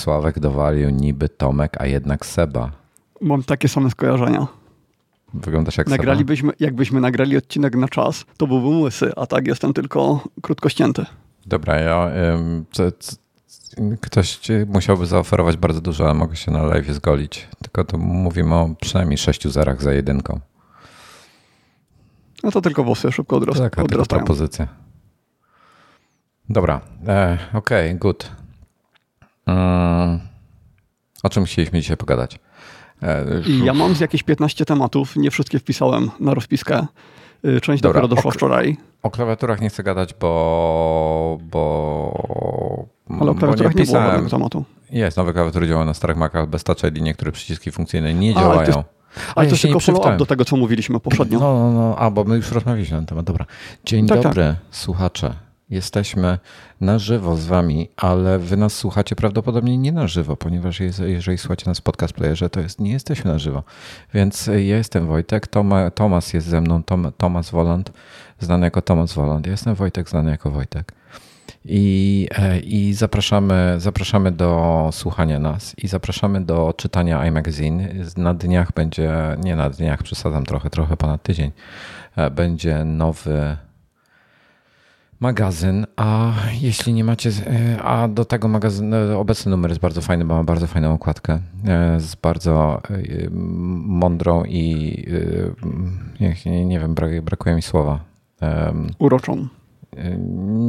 Sławek dowalił niby Tomek, a jednak Seba. Mam takie same skojarzenia. Wyglądasz jak Nagralibyśmy, Jakbyśmy nagrali odcinek na czas, to byłbym łysy, a tak jestem tylko krótko ścięty. Dobra, ja... Ym, co, co, ktoś musiałby zaoferować bardzo dużo, ale mogę się na live zgolić. Tylko to mówimy o przynajmniej sześciu zerach za jedynką. No to tylko włosy szybko odrost, Taka odrastają. propozycja. Dobra, e, okej, okay, good. Um, o czym chcieliśmy dzisiaj pogadać? E, ja mam z jakieś 15 tematów, nie wszystkie wpisałem na rozpiskę. Y, część Dobra, dopiero doszła o, wczoraj. O klawiaturach nie chcę gadać, bo... bo Ale o klawiaturach nie, nie było tego tematu. Jest, nowe klawiatury działają na starych Macach bez Touch ID, niektóre przyciski funkcyjne nie działają. Ale ale to tylko follow-up do tego, co mówiliśmy poprzednio. No, no, no, a bo my już rozmawialiśmy na ten temat. Dobra. Dzień tak, dobry, tak. słuchacze. Jesteśmy na żywo z wami, ale wy nas słuchacie prawdopodobnie nie na żywo, ponieważ jeżeli słuchacie nas podcast playerze, to jest, nie jesteśmy na żywo. Więc ja jestem Wojtek, Toma, Tomas jest ze mną, Tom, Tomas Woland, znany jako Tomas Woland. Ja jestem Wojtek, znany jako Wojtek. I, e, I zapraszamy, zapraszamy do słuchania nas i zapraszamy do czytania iMagazine. Na dniach będzie, nie na dniach, przesadzam trochę, trochę ponad tydzień, e, będzie nowy magazyn, a jeśli nie macie, e, a do tego magazynu, obecny numer jest bardzo fajny, bo ma bardzo fajną okładkę, z bardzo mądrą i nie, nie wiem, brakuje mi słowa. Uroczą.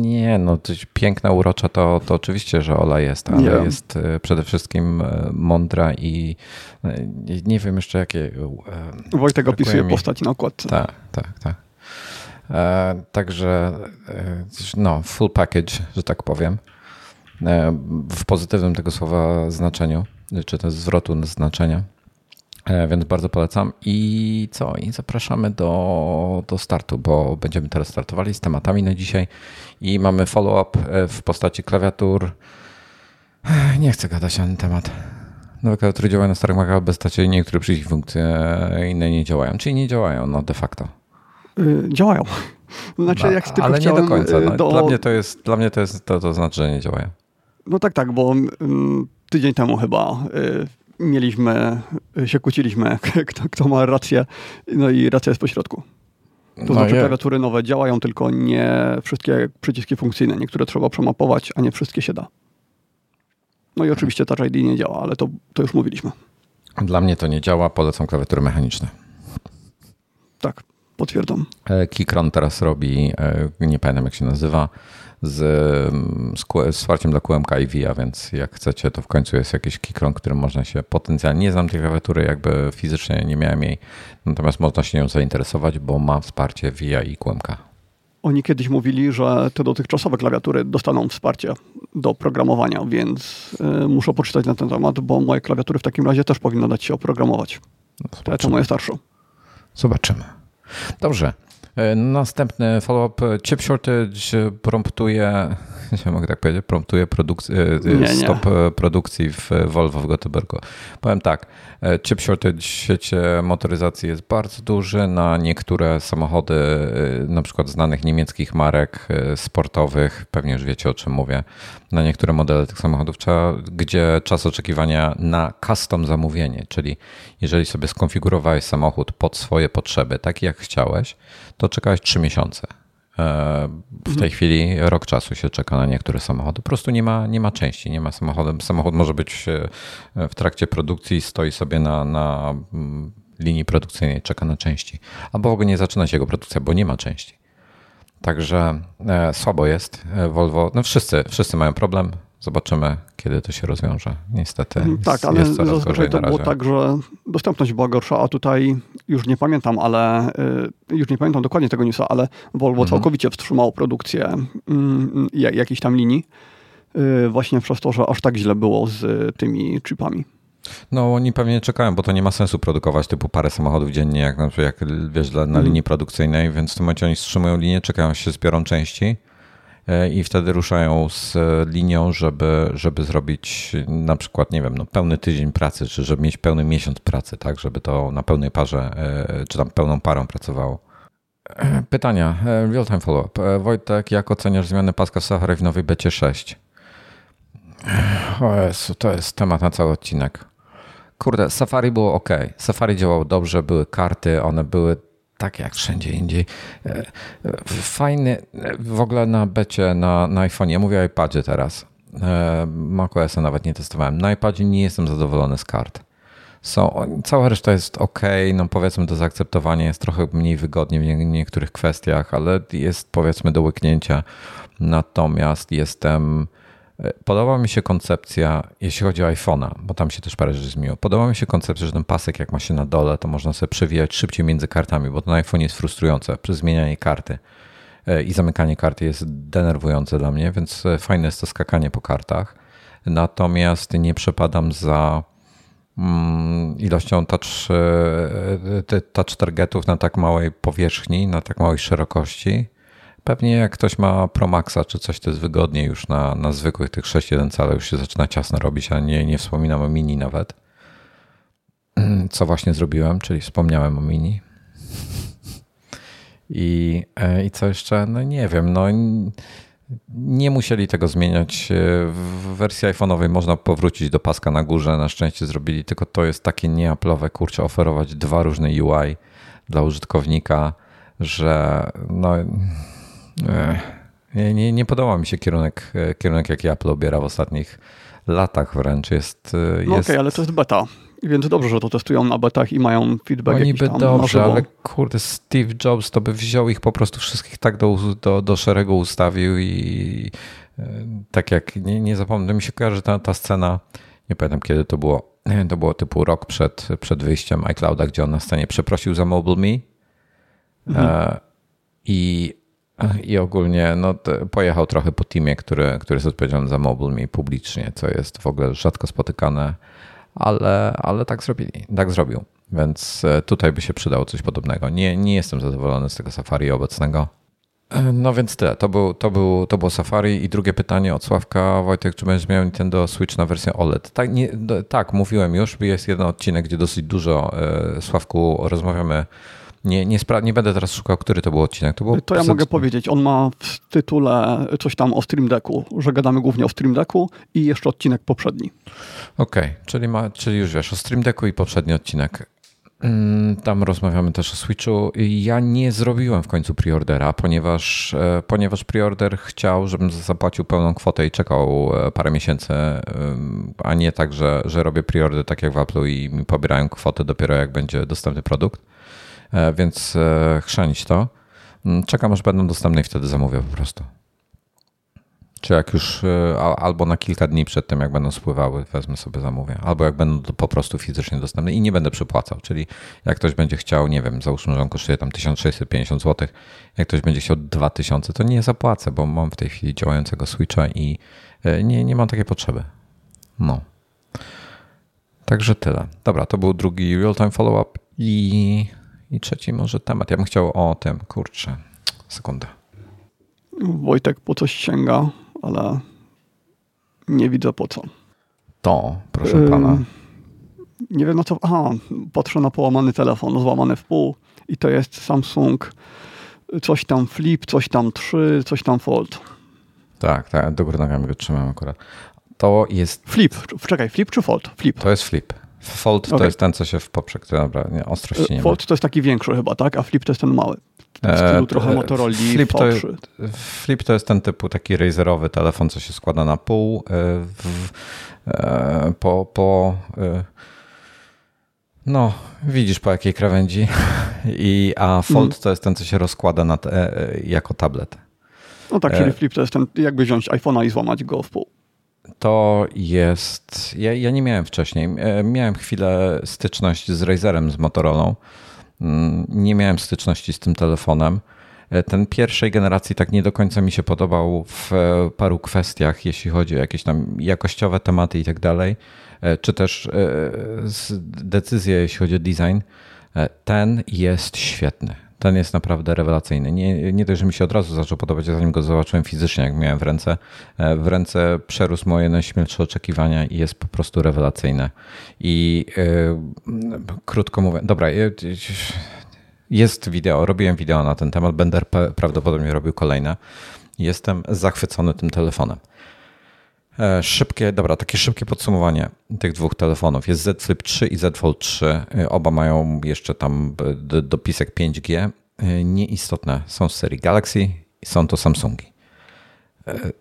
Nie, no coś piękna, urocza to, to oczywiście, że Ola jest, ale nie. jest e, przede wszystkim e, mądra i e, nie wiem jeszcze jakie. Wojtek opisuje mi... postać na okładce. Tak, tak, tak. Także no, full package, że tak powiem. W pozytywnym tego słowa znaczeniu, czy też zwrotu znaczenia. E, więc bardzo polecam. I co? I zapraszamy do, do startu, bo będziemy teraz startowali z tematami na dzisiaj i mamy follow-up e, w postaci klawiatur. E, nie chcę gadać na ten temat. Nowe klawiatury działają na starych Macach bez tacie niektóre przyciski funkcje inne nie działają. Czyli nie działają, no de facto. Yy, działają. Znaczy, no, jak tylko ale nie do końca. No, do... Dla mnie to jest, dla mnie to, jest to, to znaczy, że nie działają. No tak, tak, bo mm, tydzień temu chyba mieliśmy, się kłócilimy, kto, kto ma rację, no i racja jest pośrodku. To no znaczy, klawiatury nowe działają, tylko nie wszystkie przyciski funkcyjne. Niektóre trzeba przemapować, a nie wszystkie się da. No i oczywiście Touch ID nie działa, ale to, to już mówiliśmy. Dla mnie to nie działa, polecam klawiatury mechaniczne. Tak, potwierdzam. E, Keychron teraz robi, e, nie pamiętam jak się nazywa, z, z, wsparciem dla QMK i VIA, więc jak chcecie, to w końcu jest jakiś Keychron, którym można się potencjalnie, nie znam tej klawiatury, jakby fizycznie nie miałem jej, natomiast można się nią zainteresować, bo ma wsparcie VIA i QMK. Oni kiedyś mówili, że te dotychczasowe klawiatury dostaną wsparcie do programowania, więc y, muszę poczytać na ten temat, bo moje klawiatury w takim razie też powinno dać się oprogramować. No, to moje starsze. Zobaczymy. Dobrze. E, następny follow-up. Chip shortage promptuje, nie mogę tak powiedzieć, promptuje produkcję, e, stop nie. produkcji w Volvo w Göteborgu. Powiem tak, e, chip shortage w świecie motoryzacji jest bardzo duży. Na niektóre samochody, na przykład znanych niemieckich marek sportowych, pewnie już wiecie o czym mówię, na niektóre modele tych samochodów, trzeba, gdzie czas oczekiwania na custom zamówienie, czyli jeżeli sobie skonfigurowałeś samochód pod swoje potrzeby, tak jak chciałeś, to czekałeś 3 miesiące. E, w tej chwili rok czasu się czeka na niektóre samochody. Po prostu nie ma, nie ma części, nie ma samochodu. Samochód może być e, w trakcie produkcji, stoi sobie na, na mm, linii produkcyjnej, czeka na części. Albo w ogóle nie zaczyna się jego produkcja, bo nie ma części. Także e, słabo jest Volvo. No wszyscy, wszyscy mają problem. Zobaczymy, kiedy to się rozwiąże. Niestety. Mhm, tak, ale jest zazwyczaj to było tak, że dostępność była gorsza, a tutaj już nie pamiętam, ale y, już nie pamiętam dokładnie tego newsa, ale Volvo mhm. całkowicie wstrzymało produkcję mm, jakiejś tam linii. Y, właśnie przez to, że aż tak źle było z tymi chipami. No oni pewnie czekają, bo to nie ma sensu produkować typu parę samochodów dziennie, jak, jak wiesz, na mhm. linii produkcyjnej, więc w tym momencie oni wstrzymują linię, czekają, się zbiorą części i wtedy ruszają z linią, żeby, żeby zrobić na przykład, nie wiem, no, pełny tydzień pracy, czy żeby mieć pełny miesiąc pracy, tak, żeby to na pełnej parze, e, czy tam pełną parą pracowało. E, pytania, real time follow-up. Wojtek, jak oceniasz zmiany paska w Safari w nowej becie 6? O Jezu, to jest temat na cały odcinek. Kurde, Safari było ok. Safari działało dobrze, były karty, one były tak jak wszędzie indziej. E, e, fajny, w ogóle na becie, na, na iPhone, ja mówię o iPadzie teraz. E, macOS nawet nie testowałem. Na iPadzie nie jestem zadowolony z kart. Są, cała reszta jest ok, no powiedzmy do zaakceptowania, jest trochę mniej wygodnie w niektórych kwestiach, ale jest powiedzmy do łyknięcia. Natomiast jestem Podoba mi się koncepcja, jeśli chodzi o iPhone'a, bo tam się też parę rzeczy zmieniło. Podoba mi się koncepcja, że ten pasek jak ma się na dole, to można sobie przewijać szybciej między kartami, bo to na iPhone jest frustrujące przez zmienianie karty e, i zamykanie karty jest denerwujące dla mnie, więc e, fajne jest to skakanie po kartach. Natomiast nie przepadam za mm, ilością touch, e, touch targetów na tak małej powierzchni, na tak małej szerokości Pewnie jak ktoś ma Pro Maxa czy coś, to jest wygodniej już na, na zwykłych tych 6.1 cale już się zaczyna ciasno robić, a nie, nie wspominam o mini nawet. Co właśnie zrobiłem, czyli wspomniałem o mini. I, e, I co jeszcze? No nie wiem, no nie musieli tego zmieniać. W wersji iPhone'owej można powrócić do paska na górze. Na szczęście zrobili, tylko to jest takie nieaplowe, kurczę, oferować dwa różne UI dla użytkownika, że no nie, nie, nie podoba mi się kierunek, e, kierunek, jaki Apple obiera w ostatnich latach wręcz. Jest, e, no jest... okej, okay, ale to jest beta. Więc dobrze, że to testują na betach i mają feedback Oni by dobrze, ale kurde, Steve Jobs to by wziął ich po prostu wszystkich tak do, do, do szeregu ustawił i e, tak jak, nie, nie zapomnę, mi się kojarzy ta, ta scena, nie pamiętam kiedy to było, to było typu rok przed, przed wyjściem iClouda, gdzie on na scenie przeprosił za Mobile Me mhm. i i ogólnie no, pojechał trochę po teamie, który, który jest odpowiedzialny za mobile publicznie, co jest w ogóle rzadko spotykane, ale, ale tak zrobili, tak zrobił. Więc e, tutaj by się przydało coś podobnego. Nie, nie jestem zadowolony z tego Safari obecnego. E, no więc tyle. To, był, to, był, to było Safari. I drugie pytanie od Sławka. Wojtek, czy będziesz miał Nintendo Switch na wersję OLED? Tak, nie, tak mówiłem już. Jest jeden odcinek, gdzie dosyć dużo, e, Sławku, rozmawiamy nie, nie, nie będę teraz szukał, który to był odcinek. To, było to ja mogę powiedzieć. On ma w tytule coś tam o Stream Decku, że gadamy głównie o Stream Decku i jeszcze odcinek poprzedni. Okej, okay, czyli, czyli już wiesz o Stream Decku i poprzedni odcinek. Mm, tam rozmawiamy też o Switchu. Ja nie zrobiłem w końcu preordera, ponieważ, e, ponieważ preorder chciał, żebym zapłacił pełną kwotę i czekał e, parę miesięcy, a nie tak, że, że robię preorder tak jak w Apple i mi pobierają kwotę dopiero jak będzie dostępny produkt. E, więc e, chrzanić to. Mm, czekam, aż będą dostępne i wtedy zamówię po prostu. Czy jak już e, albo na kilka dni przed tym, jak będą spływały, wezmę sobie zamówię. Albo jak będą po prostu fizycznie dostępne i nie będę przypłacał. Czyli jak ktoś będzie chciał, nie wiem, załóżmy, że on kosztuje tam 1650 zł, jak ktoś będzie chciał 2000, to nie zapłacę, bo mam w tej chwili działającego Switcha i nie, nie mam takiej potrzeby. No. Także tyle. Dobra, to był drugi real-time follow-up i i trzeci może temat. Ja bym chciał o tym, kurczę, sekundę. Wojtek po coś sięga, ale nie widzę po co. To, proszę pana. nie wiem na co. Aha, patrzę na połamany telefon, złamany w pół i to jest Samsung coś tam Flip, coś tam 3, coś tam Fold. Tak, tak, do góry nogami go trzymam akurat. To jest... Flip, czekaj, Flip czy Fold? Flip. To jest Flip. Fold okay. to jest ten, co się w poprzek, dobra, nie, ostrości nie Fold ma. to jest taki większy chyba, tak? A Flip to jest ten mały. W stylu e, trochę Motorola flip to, flip to jest ten typu taki razerowy telefon, co się składa na pół. E, w, e, po, po e, no, widzisz po jakiej krawędzi. I, a Fold mm. to jest ten, co się rozkłada na te, e, jako tablet. No tak, czyli Flip to jest ten, jakby wziąć iPhone'a i złamać go w pół to jest. Ja, ja, nie miałem wcześniej. E, miałem chwilę styczność z Razerem, z Motorola. Mm, nie miałem styczności z tym telefonem. E, ten pierwszej generacji tak nie do końca mi się podobał w e, paru kwestiach, jeśli chodzi o jakieś tam jakościowe tematy i tak dalej, czy też decyzje, jeśli chodzi o design. Ten jest świetny ten jest naprawdę rewelacyjny. Nie, nie dość, że mi się od razu zaczął podobać, zanim go zobaczyłem fizycznie, jak miałem w ręce. E, w ręce przerósł moje najśmielsze oczekiwania i jest po prostu rewelacyjne. I yy, krótko mówiąc, dobra, jest wideo, robiłem wideo na ten temat, będę prawdopodobnie robił kolejne. Jestem zachwycony tym telefonem. E, szybkie, dobra, takie szybkie podsumowanie tych dwóch telefonów. Jest Z Flip 3 i Z Fold 3. E, oba mają jeszcze tam dopisek 5G. Nieistotne. Są z serii Galaxy i są to Samsungi.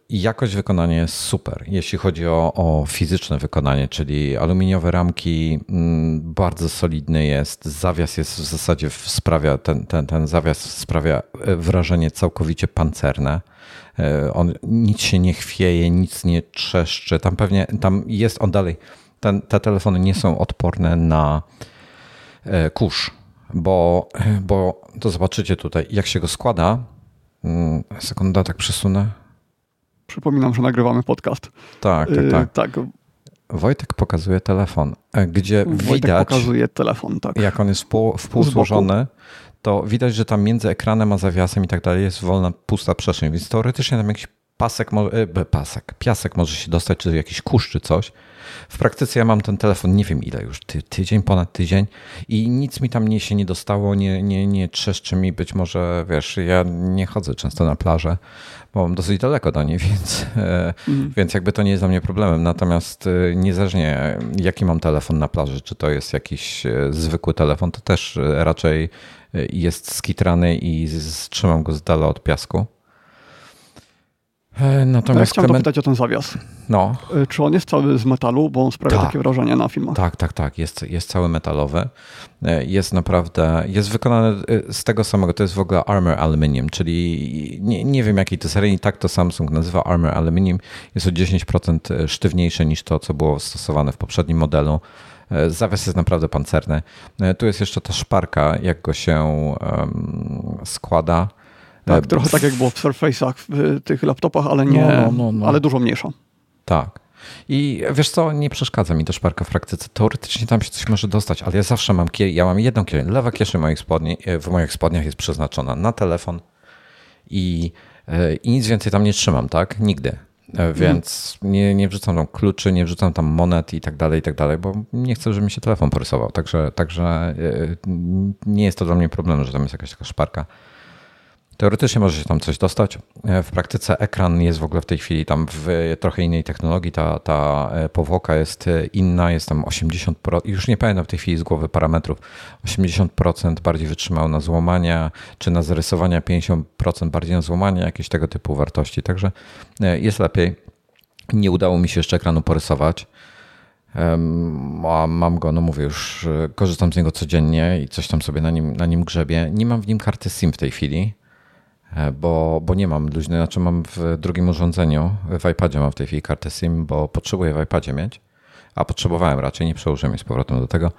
Jakość wykonania jest super, jeśli chodzi o, o, fizyczne wykonanie, czyli aluminiowe ramki, mm, bardzo solidny jest, zawias jest w zasadzie sprawia, ten, ten, ten zawias sprawia wrażenie całkowicie pancerne. E, on nic się nie chwieje, nic nie trzeszczy. Tam pewnie, tam jest on dalej. Ten, te telefony nie są odporne na e, kurz, bo, bo to zobaczycie tutaj, jak się go składa. Mm, sekunda, tak przesunę. Przypominam, że nagrywamy podcast. Tak, tak, e, tak. tak. Wojtek pokazuje telefon, gdzie Wojtek widać. pokazuje telefon, tak. Jak on jest wpółzłożony to widać, że tam między ekranem a zawiasem i tak dalej jest wolna, pusta przestrzeń, więc teoretycznie tam jakiś pasek, e, pasek, piasek może się dostać, czy jakiś kurz, czy coś. W praktyce ja mam ten telefon, nie wiem ile już, ty, tydzień, ponad tydzień i nic mi tam nie się nie dostało, nie, nie, nie trzeszczy mi, być może, wiesz, ja nie chodzę często na plażę, bo mam dosyć daleko do niej, więc, mm. więc jakby to nie jest dla mnie problemem. Natomiast e, niezależnie jaki mam telefon na plaży, czy to jest jakiś zwykły telefon, to też raczej jest skitrany i trzymam go z dala od piasku. E, natomiast chciałem Clement... dopytać o ten zawias. No. E, czy on jest cały z metalu, bo on sprawia tak. takie wrażenie na filmach? Tak, tak, tak. Jest, jest cały metalowy. E, jest naprawdę, jest wykonany z tego samego, to jest w ogóle Armor Aluminium, czyli nie, nie wiem jakiej to serii, tak to Samsung nazywa Armor Aluminium. Jest o 10% sztywniejsze niż to, co było stosowane w poprzednim modelu. E, zawias jest naprawdę pancerny. E, tu jest jeszcze ta szparka, jak go się um, składa. Tak, trochę tak jak było w Surface'ach, w tych laptopach, ale nie, no, no, no, no. ale dużo mniejsza. Tak. I wiesz co, nie przeszkadza mi to szparka w praktyce. Teoretycznie tam się coś może dostać, ale ja zawsze mam, ja mam jedną kieszeń. Lewa kieszeń moich spodni, e, w moich spodniach jest przeznaczona na telefon i, i nic więcej tam nie trzymam, tak? Nigdy. E, więc nie, nie wrzucam tam kluczy, nie wrzucam tam monet i tak dalej, i tak dalej, bo nie chcę, żeby mi się telefon porysował. Także, także e, nie jest to dla mnie problem, że tam jest jakaś taka szparka. Teoretycznie może się tam coś dostać. E, w praktyce ekran jest w ogóle w tej chwili tam w trochę innej technologii. Ta, ta powłoka jest inna, jest tam 80%, już nie pamiętam w tej chwili z głowy parametrów, 80% bardziej wytrzymał na złamania, czy na zarysowania 50% bardziej na złamania, jakieś tego typu wartości. Także e, jest lepiej. Nie udało mi się jeszcze ekranu porysować. Mam go, no mówię, już e, korzystam z niego codziennie i coś tam sobie na nim, na nim grzebie. Nie mam w nim karty SIM w tej chwili. E, bo, bo nie mam luźnej, znaczy mam w drugim urządzeniu, w iPadzie mam w tej chwili kartę SIM, bo potrzebuję w iPadzie mieć, a potrzebowałem raczej, nie przełożyłem jej z powrotem do tego.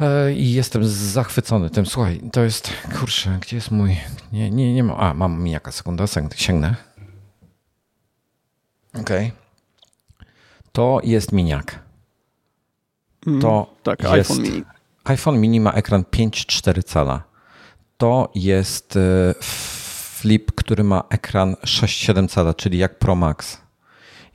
E, I jestem zachwycony tym. Słuchaj, to jest, kurczę, gdzie jest mój, nie, nie, nie mam, a mam mi jaka sekunda, sięgnę. Okej. Okay. To jest miniak. Mm, to tak, jest, iPhone mini. iPhone mini ma ekran 5,4 cala. To jest e, flip, który ma ekran 6,7 cala, czyli jak Pro Max.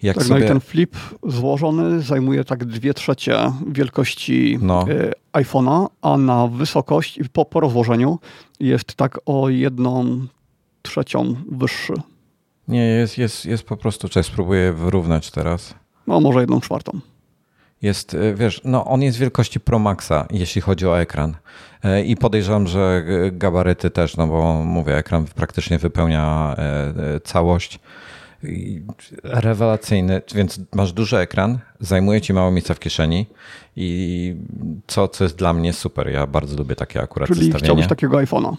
Jak tak, sobie... no i ten flip złożony zajmuje tak dwie trzecie wielkości no. E, iPhone'a, a na wysokość po, po rozłożeniu jest tak o jedną trzecią wyższy. Nie, jest, jest, jest po prostu, cześć, spróbuję wyrównać teraz. No może jedną czwartą. Jest, e, wiesz, no on jest wielkości Pro Maxa, jeśli chodzi o ekran. E, I podejrzewam, że gabaryty też, no bo mówię, ekran praktycznie wypełnia e, całość. Rewelacyjny, więc masz duży ekran, zajmuje ci mało miejsca w kieszeni i co, co jest dla mnie super. Ja bardzo lubię takie akurat Czyli zestawienie. chciałbyś takiego iPhone'a?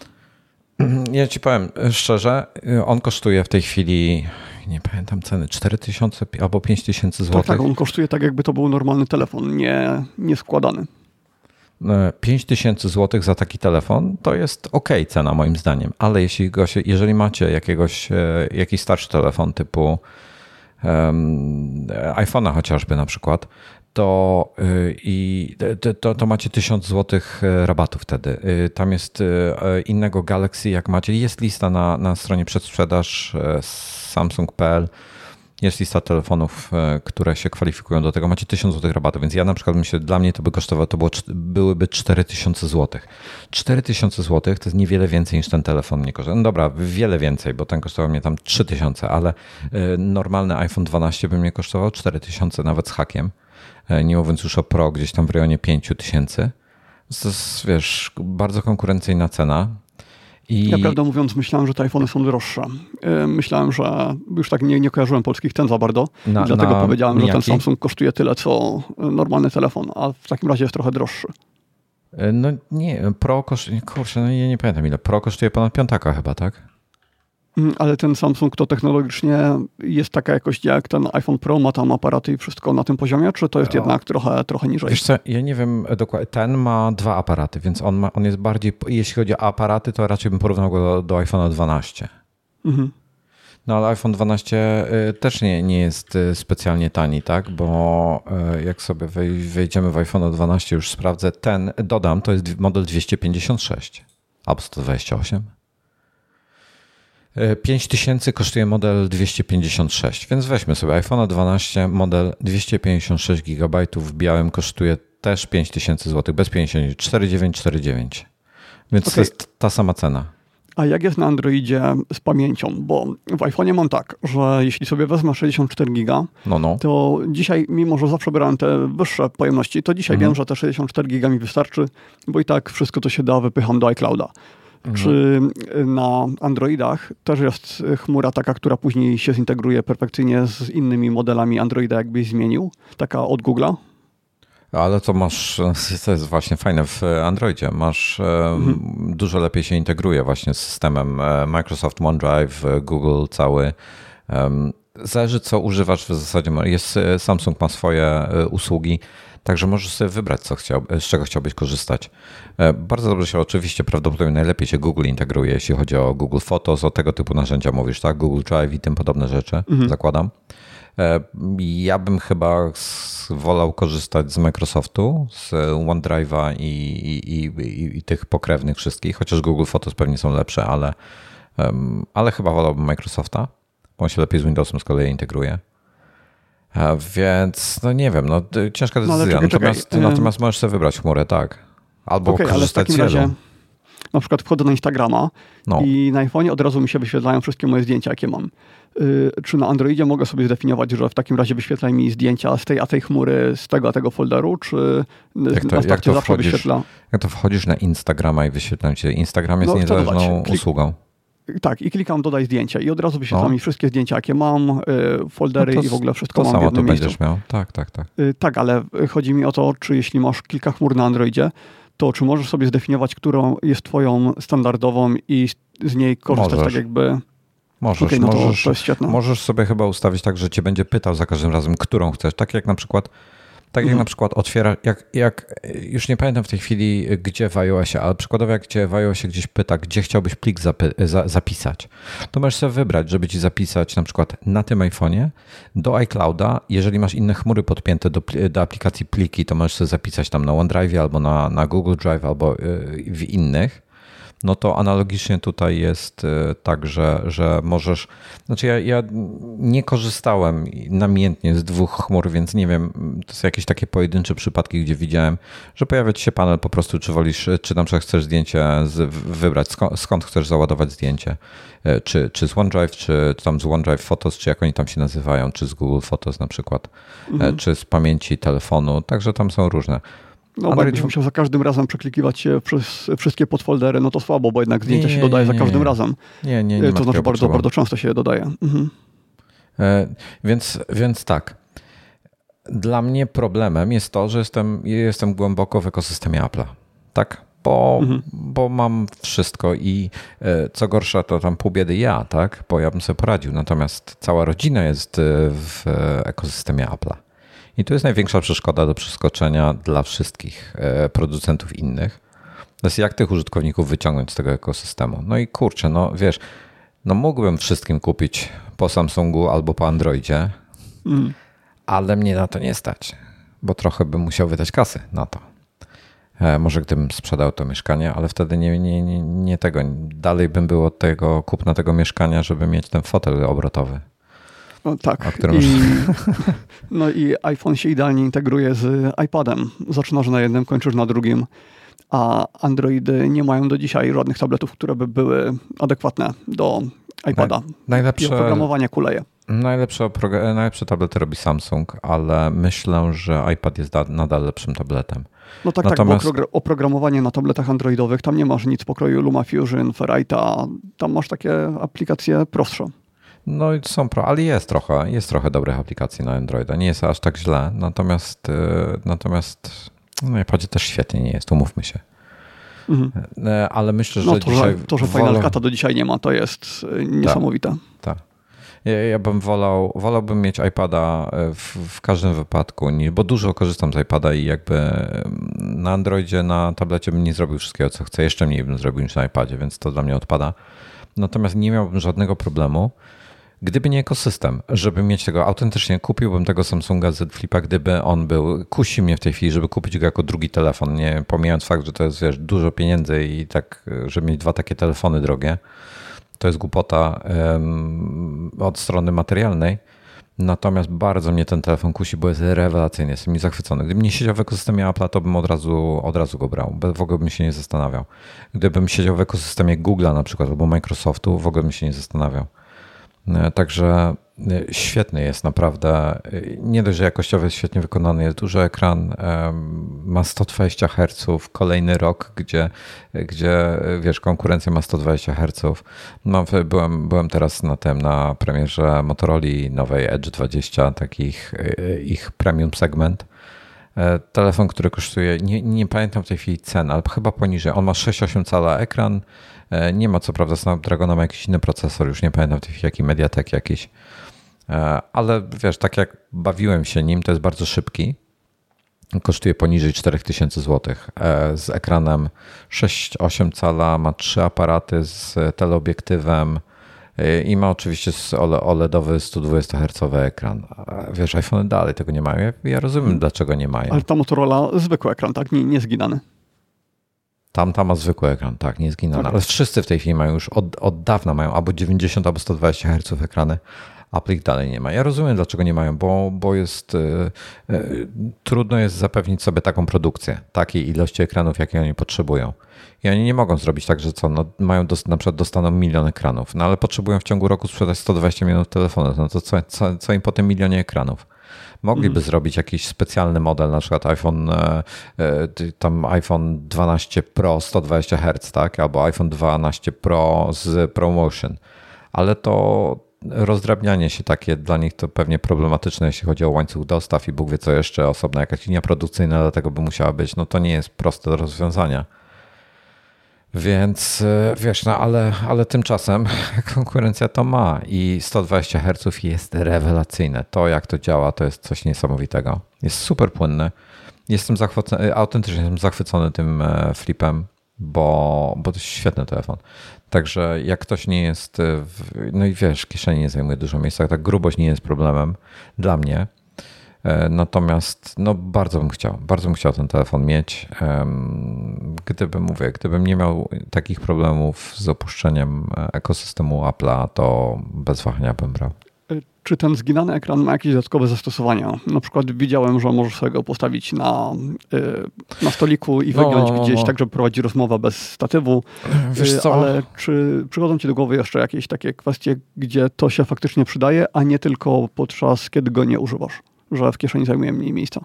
Ja ci powiem szczerze, on kosztuje w tej chwili nie pamiętam ceny, 4000 albo 5000 zł. Tak, tak, on kosztuje tak, jakby to był normalny telefon, nie, nie składany. 5000 e, zł za taki telefon to jest ok cena moim zdaniem, ale jeśli go się, jeżeli macie jakiegoś, e, jakiś starszy telefon typu um, iPhone'a chociażby na przykład, to, y, i, to, to macie 1000 zł e, rabatu wtedy. Y, tam jest innego Galaxy, jak macie. Jest lista na, na stronie przedsprzedaż samsung.pl. jest lista telefonów, e, które się kwalifikują do tego. Macie 1000 zł rabatu, więc ja na przykład myślę, dla mnie to by kosztowało, to było, byłyby 4000 zł. 4000 zł to jest niewiele więcej niż ten telefon mnie kosztował. No dobra, wiele więcej, bo ten kosztował mnie tam 3000, ale e, normalny iPhone 12 by mnie kosztował 4000 nawet z hakiem. E, nie mówiąc już o Pro gdzieś tam w rejonie 5000. To jest, wiesz, bardzo konkurencyjna cena. I... Ja prawdę mówiąc, myślałem, że te iPhony są droższe. E, myślałem, że już tak nie, nie kojarzyłem polskich cen za bardzo. Na, dlatego na powiedziałem, mijaki? że ten Samsung kosztuje tyle, co normalny telefon, a w takim razie jest trochę droższy. E, no nie, Pro kosztuje, kurczę, no ja nie pamiętam ile. Pro kosztuje ponad piątaka chyba, tak? Mm, ale ten Samsung to technologicznie jest taka jakość jak ten iPhone Pro, ma tam aparaty i wszystko na tym poziomie, czy to jest no. jednak trochę, trochę niżej? Wiesz co, ja nie wiem dokładnie. Ten ma dwa aparaty, więc on, ma, on jest bardziej, jeśli chodzi o aparaty, to raczej bym porównał go do, do iPhone'a 12. Mhm. No ale iPhone 12 y, też nie, nie jest y, specjalnie tani, tak? Bo y, jak sobie wejdziemy w iPhone 12, już sprawdzę, ten, dodam, to jest model 256 albo 128. 5000 kosztuje model 256, więc weźmy sobie iPhone 12, model 256 GB w białym kosztuje też 5000 zł, bez 50, 4949. Więc okay. to jest ta sama cena. A jak jest na Androidzie z pamięcią? Bo w iPhone'ie mam tak, że jeśli sobie wezmę 64 giga, no, no. to dzisiaj, mimo że zawsze brałem te wyższe pojemności, to dzisiaj mhm. wiem, że te 64 giga mi wystarczy, bo i tak wszystko to się da, wypycham do iClouda. Mhm. Czy na Androidach też jest chmura taka, która później się zintegruje perfekcyjnie z innymi modelami Androida, jakbyś zmienił? Taka od Google'a? Ale to masz, to jest właśnie fajne w Androidzie. Masz mhm. dużo lepiej się integruje właśnie z systemem e, Microsoft OneDrive, Google cały. Zależy co używasz w zasadzie. Jest, e, Samsung ma swoje e, usługi. Także możesz sobie wybrać, co chciał, z czego chciałbyś korzystać. E, bardzo dobrze się oczywiście, prawdopodobnie najlepiej się Google integruje, jeśli chodzi o Google Photos, o tego typu narzędzia mówisz, tak? Google Drive i tym podobne rzeczy, mhm. zakładam. E, ja bym chyba wolał korzystać z Microsoftu, z OneDrive'a i, i, i, i, tych pokrewnych wszystkich, chociaż Google Photos pewnie są lepsze, ale, ale chyba wolałbym Microsofta, bo on się lepiej z Windowsem z kolei integruje. Więc no nie wiem, no ciężka decyzja. No, czekaj, natomiast, czekaj. natomiast możesz sobie wybrać chmurę, tak. Albo okay, korzystać z razie, na przykład wchodzę na Instagrama no. i na iPhone'ie od razu mi się wyświetlają wszystkie moje zdjęcia, jakie mam. Yy, czy na Androidzie mogę sobie zdefiniować, że w takim razie wyświetlaj mi zdjęcia z tej a tej chmury, z tego a tego folderu, czy jak to, na jak to zawsze wchodzisz, wyświetla? Jak to wchodzisz na Instagrama i wyświetlam ci, Instagram jest no, niezależną usługą. Tak, i klikam dodaj zdjęcia i od razu wyświetla no. mi wszystkie zdjęcia, jakie mam, y, foldery no to, i w ogóle wszystko to mam samo to miejscu. będziesz miał. Tak, tak, tak. Y, tak, ale chodzi mi o to, czy jeśli masz kilka chmur na Androidzie, to czy możesz sobie zdefiniować, którą jest twoją standardową i z niej korzystać możesz. tak jakby... Możesz, okay, no możesz, możesz sobie chyba ustawić tak, że cię będzie pytał za każdym razem, którą chcesz. Tak jak na przykład tak jak mhm. na przykład otwiera, jak, jak, już nie pamiętam w tej chwili, gdzie w iOSie, ale przykładowo jak cię w iOSie gdzieś pyta, gdzie chciałbyś plik zapy, za, zapisać, to możesz sobie wybrać, żeby ci zapisać na przykład na tym iPhone'ie do iClouda. Jeżeli masz inne chmury podpięte do, do aplikacji pliki, to możesz sobie zapisać tam na OneDrive albo na, na Google Drive albo y, w innych no to analogicznie tutaj jest e, tak, że, że możesz. Znaczy, ja, ja nie korzystałem namiętnie z dwóch chmur, więc nie wiem, to są jakieś takie pojedyncze przypadki, gdzie widziałem, że pojawia ci się panel po prostu, czy wolisz, czy tam przykład chcesz zdjęcie z, wybrać, skąd, skąd, chcesz załadować zdjęcie, e, czy, czy z OneDrive, czy tam z OneDrive Photos, czy jak oni tam się nazywają, czy z Google Photos na przykład, e, mhm. czy z pamięci telefonu, także tam są różne. No, bo jakbyś musiał za każdym razem przeklikiwać się przez wszystkie podfoldery, no to słabo, bo jednak zdjęcia nie, się dodaje nie, za każdym razem. Nie, nie, nie. E, to znaczy bardzo, bardzo często się dodaje. Mhm. E, więc, więc tak. Dla mnie problemem jest to, że jestem, jestem głęboko w ekosystemie Apple'a. Tak? Bo, mhm. bo mam wszystko i e, co gorsza, to tam pół biedy ja, tak? Bo ja bym sobie poradził. Natomiast cała rodzina jest e, w ekosystemie Apple'a. I to jest największa przeszkoda do przeskoczenia dla wszystkich e, producentów innych. To jest jak tych użytkowników wyciągnąć z tego ekosystemu. No i kurczę, no wiesz, no mógłbym wszystkim kupić po Samsungu albo po Androidzie, mm. ale mnie na to nie stać, bo trochę bym musiał wydać kasy na to. E, może gdybym sprzedał to mieszkanie, ale wtedy nie, nie, nie, nie tego. Dalej bym było tego kupna tego mieszkania, żeby mieć ten fotel obrotowy. No, tak. I, no i iPhone się idealnie integruje z iPadem. Zaczynasz na jednym, kończysz na drugim, a Androidy nie mają do dzisiaj żadnych tabletów, które by były adekwatne do iPada. Najlepsze, I oprogramowanie kuleje. Najlepsze, najlepsze tablety robi Samsung, ale myślę, że iPad jest nadal lepszym tabletem. No tak, Natomiast... tak, bo oprogramowanie na tabletach androidowych, tam nie masz nic pokroju LumaFusion, Ferrite'a, tam masz takie aplikacje prostsze. No i są, pro, ale jest trochę, jest trochę dobrych aplikacji na Androida. Nie jest aż tak źle, natomiast, y, natomiast no, na iPadzie też świetnie nie jest, umówmy się. Mhm. E, ale myślę, że no, to. Że, to, że Final Cut'a do dzisiaj nie ma, to jest y, niesamowite. Tak. Ta. Ja, ja, bym wolał, wolałbym mieć iPada e, w, w, każdym wypadku, bo dużo korzystam z iPada i jakby mm, na Androidzie, na tablecie bym nie zrobił wszystkiego, co chcę. Jeszcze mniej bym zrobił niż na iPadzie, więc to dla mnie odpada. Natomiast nie miałbym żadnego problemu, gdyby nie ekosystem, żeby mieć tego autentycznie, kupiłbym tego Samsunga Z Flipa, gdyby on był, kusi mnie w tej chwili, żeby kupić go jako drugi telefon, nie pomijając fakt, że to jest wiesz, dużo pieniędzy i tak, żeby mieć dwa takie telefony drogie to jest głupota od strony materialnej. Natomiast bardzo mnie ten telefon kusi, bo jest rewelacyjny, jestem mi zachwycony. Gdybym nie siedział w ekosystemie Apple, to bym od razu, od razu go brał. W ogóle bym się nie zastanawiał. Gdybym siedział w ekosystemie Google'a na przykład albo Microsoftu, w ogóle bym się nie zastanawiał. E, także e, świetny jest naprawdę. E, nie dość, że jakościowy jest świetnie wykonany, jest duży ekran, ma 120 Hz, kolejny rok, gdzie, gdzie wiesz, konkurencja ma 120 Hz. No, byłem, byłem teraz na tym, na premierze Motorola nowej Edge 20, takich ich premium segment. Telefon, który kosztuje, nie, nie pamiętam w tej chwili cen, ale chyba poniżej. On ma 6,8 cala ekran, nie ma co prawda Snapdragona, ma jakiś inny procesor, już nie pamiętam jaki Mediatek jakiś. E, ale wiesz, tak jak bawiłem się nim, to jest bardzo szybki. Kosztuje poniżej 4000 zł. E, z ekranem 6,8 cala, ma trzy aparaty z teleobiektywem i ma oczywiście OLEDowy 120 Hz ekran. Wiesz, iPhone dalej tego nie mają. Ja rozumiem, dlaczego nie mają. Ale ta Motorola zwykły ekran, tak? Nie, nie zginany. Tam, tam ma zwykły ekran, tak, nie zginął. Tak. Ale wszyscy w tej chwili mają już od, od dawna mają albo 90, albo 120 Hz ekrany. Apple ich dalej nie ma. Ja rozumiem, dlaczego nie mają, bo, bo jest yy, yy, trudno jest zapewnić sobie taką produkcję, takiej ilości ekranów, jakie oni potrzebują. I oni nie mogą zrobić tak, że co, no, mają dos, na przykład dostaną milion ekranów, no ale potrzebują w ciągu roku sprzedać 120 milionów telefonów, no to co, co, co im po tym milionie ekranów? Mogliby mm. zrobić jakiś specjalny model, na przykład iPhone, e, e, tam iPhone 12 Pro 120 Hz, tak? Albo iPhone 12 Pro z ProMotion. Ale to rozdrabnianie się takie dla nich to pewnie problematyczne, jeśli chodzi o łańcuch dostaw i Bóg wie co jeszcze, osobna jakaś linia produkcyjna, dlatego by musiała być. No to nie jest proste do rozwiązania. Więc e, wiesz, no ale, ale tymczasem konkurencja to ma i 120 Hz jest rewelacyjne. To, jak to działa, to jest coś niesamowitego. Jest super płynne. Jestem zachwycony, autentycznie jestem zachwycony tym e, flipem, bo, bo to jest świetny telefon. Także jak ktoś nie jest, w, no i wiesz, kieszeni nie zajmuje dużo miejsca, tak grubość nie jest problemem dla mnie. E, natomiast no, bardzo bym chciał, bardzo bym chciał ten telefon mieć. Gdybym, mówię, gdybym nie miał takich problemów z opuszczeniem ekosystemu Apple'a, to bez wahania bym brał. E, czy ten zginany ekran ma jakieś dodatkowe zastosowania? Na przykład widziałem, że możesz sobie go postawić na, e, na stoliku i wygiąć no, no, gdzieś, no. tak żeby prowadzić rozmowę bez statywu. Wiesz co? Ale czy przychodzą ci do głowy jeszcze jakieś takie kwestie, gdzie to się faktycznie przydaje, a nie tylko podczas, kiedy go nie używasz? Że w kieszeni zajmuje mniej miejsca.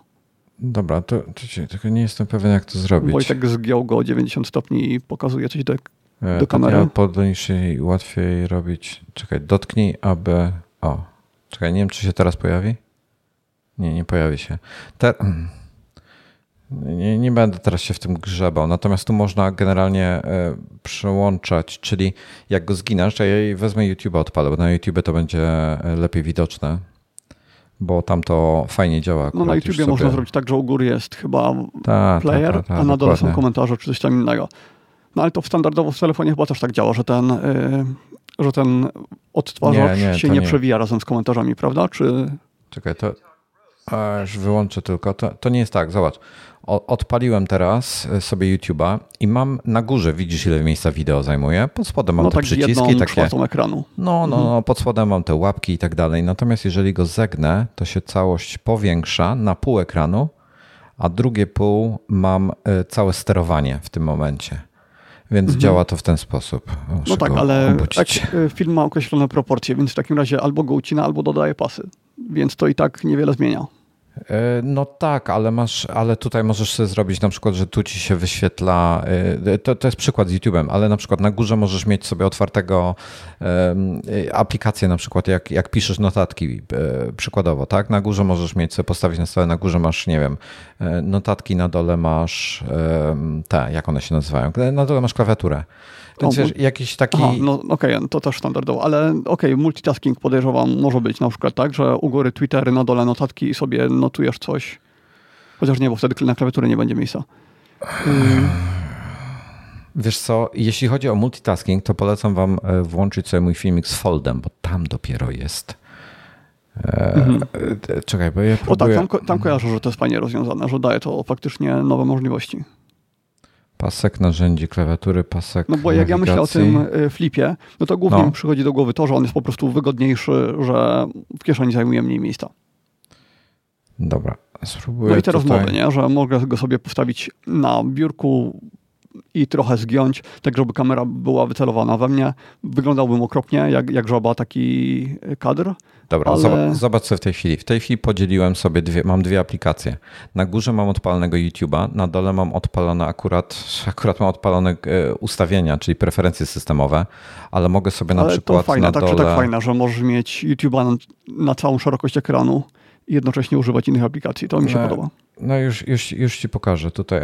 Dobra, to, to tylko nie jestem pewien, jak to zrobić. Wojtek zgiął go o 90 stopni i pokazuje coś do, e, do kamery. Ja podnieśli łatwiej robić. Czekaj, dotknij, aby. O, czekaj, nie wiem, czy się teraz pojawi. Nie, nie pojawi się. Te... Nie, nie, będę teraz się w tym grzebał. Natomiast tu można generalnie e, przełączać, czyli jak go zginasz, to ja wezmę YouTube odpalę, bo na YouTube to będzie e, lepiej widoczne bo tam to fajnie działa. No na YouTubie można zrobić tak, że u góry jest chyba ta, player, ta, ta, a na dole są komentarze czy coś tam innego. No ale to w standardowo w telefonie chyba też tak działa, że ten, yy, że ten odtwarzacz nie, nie, się nie, nie, przewija razem z komentarzami, prawda? Czy... Czekaj, to... A, już wyłączę tylko. To, to nie jest tak, zobacz. Odpaliłem teraz e, sobie YouTube'a i mam na górze, widzisz ile miejsca wideo zajmuje, pod spodem mam no te tak przyciski. takie, ekranu. No, no, no, pod spodem mam te łapki i tak dalej. Natomiast jeżeli go zegnę, to się całość powiększa na pół ekranu, a drugie pół mam e, całe sterowanie w tym momencie. Więc mhm. działa to w ten sposób. Muszę no tak, ale tak, film ma określone proporcje, więc w takim razie albo go ucina, albo dodaje pasy. Więc to i tak niewiele zmienia. E, no tak, ale masz, ale tutaj możesz sobie zrobić na przykład, że tu ci się wyświetla, e, to, to jest przykład z YouTube'em, ale na przykład na górze możesz mieć sobie otwartego aplikację na przykład jak, jak piszesz notatki e, przykładowo, tak? Na górze możesz mieć sobie postawić na stole, na górze masz, nie wiem, notatki, na dole masz te, jak one się nazywają, na dole masz klawiaturę. Więc wiesz, jakiś taki... Aha, no okej, okay, to też standardowo, ale okej, okay, multitasking podejrzewam może być na przykład tak, że u góry Twittery, na dole notatki i sobie notujesz coś, chociaż nie, bo wtedy na klawiaturze nie będzie miejsca. Hmm. Wiesz co, jeśli chodzi o multitasking, to polecam wam e, włączyć sobie mój filmik z Foldem, bo tam dopiero jest. E, mhm. E, czekaj, bo ja próbuję... O tak, tam, tam kojarzę, że to jest fajnie rozwiązane, że daje to faktycznie nowe możliwości. Pasek narzędzi klawiatury, pasek. No bo jak ja myślę o tym y, flipie, no to głównie no. mi przychodzi do głowy to, że on jest po prostu wygodniejszy, że w kieszeni zajmuje mniej miejsca. Dobra, spróbuję. No i te tutaj... rozmowy, nie? że mogę go sobie postawić na biurku i trochę zgiąć, tak żeby kamera była wycelowana we mnie. Wyglądałbym okropnie, jak, jak żaba taki kadr. Dobra, ale... zobacz, sobie w tej chwili. W tej chwili podzieliłem sobie dwie, mam dwie aplikacje. Na górze mam odpalonego YouTube'a, na dole mam odpalone akurat, akurat mam odpalone e, ustawienia, czyli preferencje systemowe, ale mogę sobie na ale przykład to fajne, na tak dole... tak fajne, że możesz mieć YouTube'a na, na całą szerokość ekranu i jednocześnie używać innych aplikacji. To mi się no, podoba. No już, już, już ci pokażę. Tutaj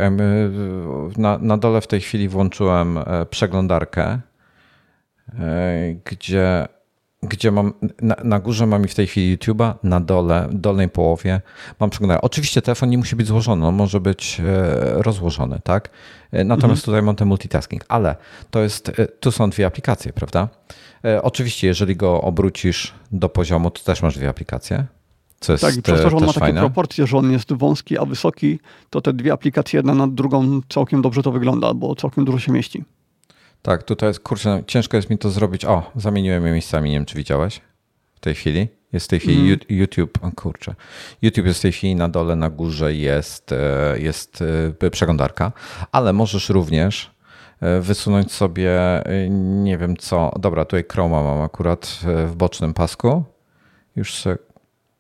na, na dole w tej chwili włączyłem e, przeglądarkę, e, gdzie, gdzie mam, na, na górze mam w tej chwili YouTube'a, na dole, w dolnej połowie mam przeglądarkę. Oczywiście telefon nie musi być złożony, on może być e, rozłożony, tak? Natomiast mhm. tutaj mam ten multitasking, ale to jest, tu są dwie aplikacje, prawda? Oczywiście, jeżeli go obrócisz do poziomu, to też masz dwie aplikacje. Co jest tak, i przez to, że on ma takie fajne. proporcje, że on jest wąski, a wysoki, to te dwie aplikacje jedna nad drugą całkiem dobrze to wygląda, bo całkiem dużo się mieści. Tak, tutaj jest, kurczę, ciężko jest mi to zrobić. O, zamieniłem je miejscami, nie wiem czy widziałeś w tej chwili. Jest w tej chwili mm. YouTube, o kurczę, YouTube jest w tej chwili na dole, na górze jest, e, jest e, przeglądarka, ale możesz również e, wysunąć sobie, nie wiem co, dobra, tutaj Chroma mam akurat w bocznym pasku. Już sobie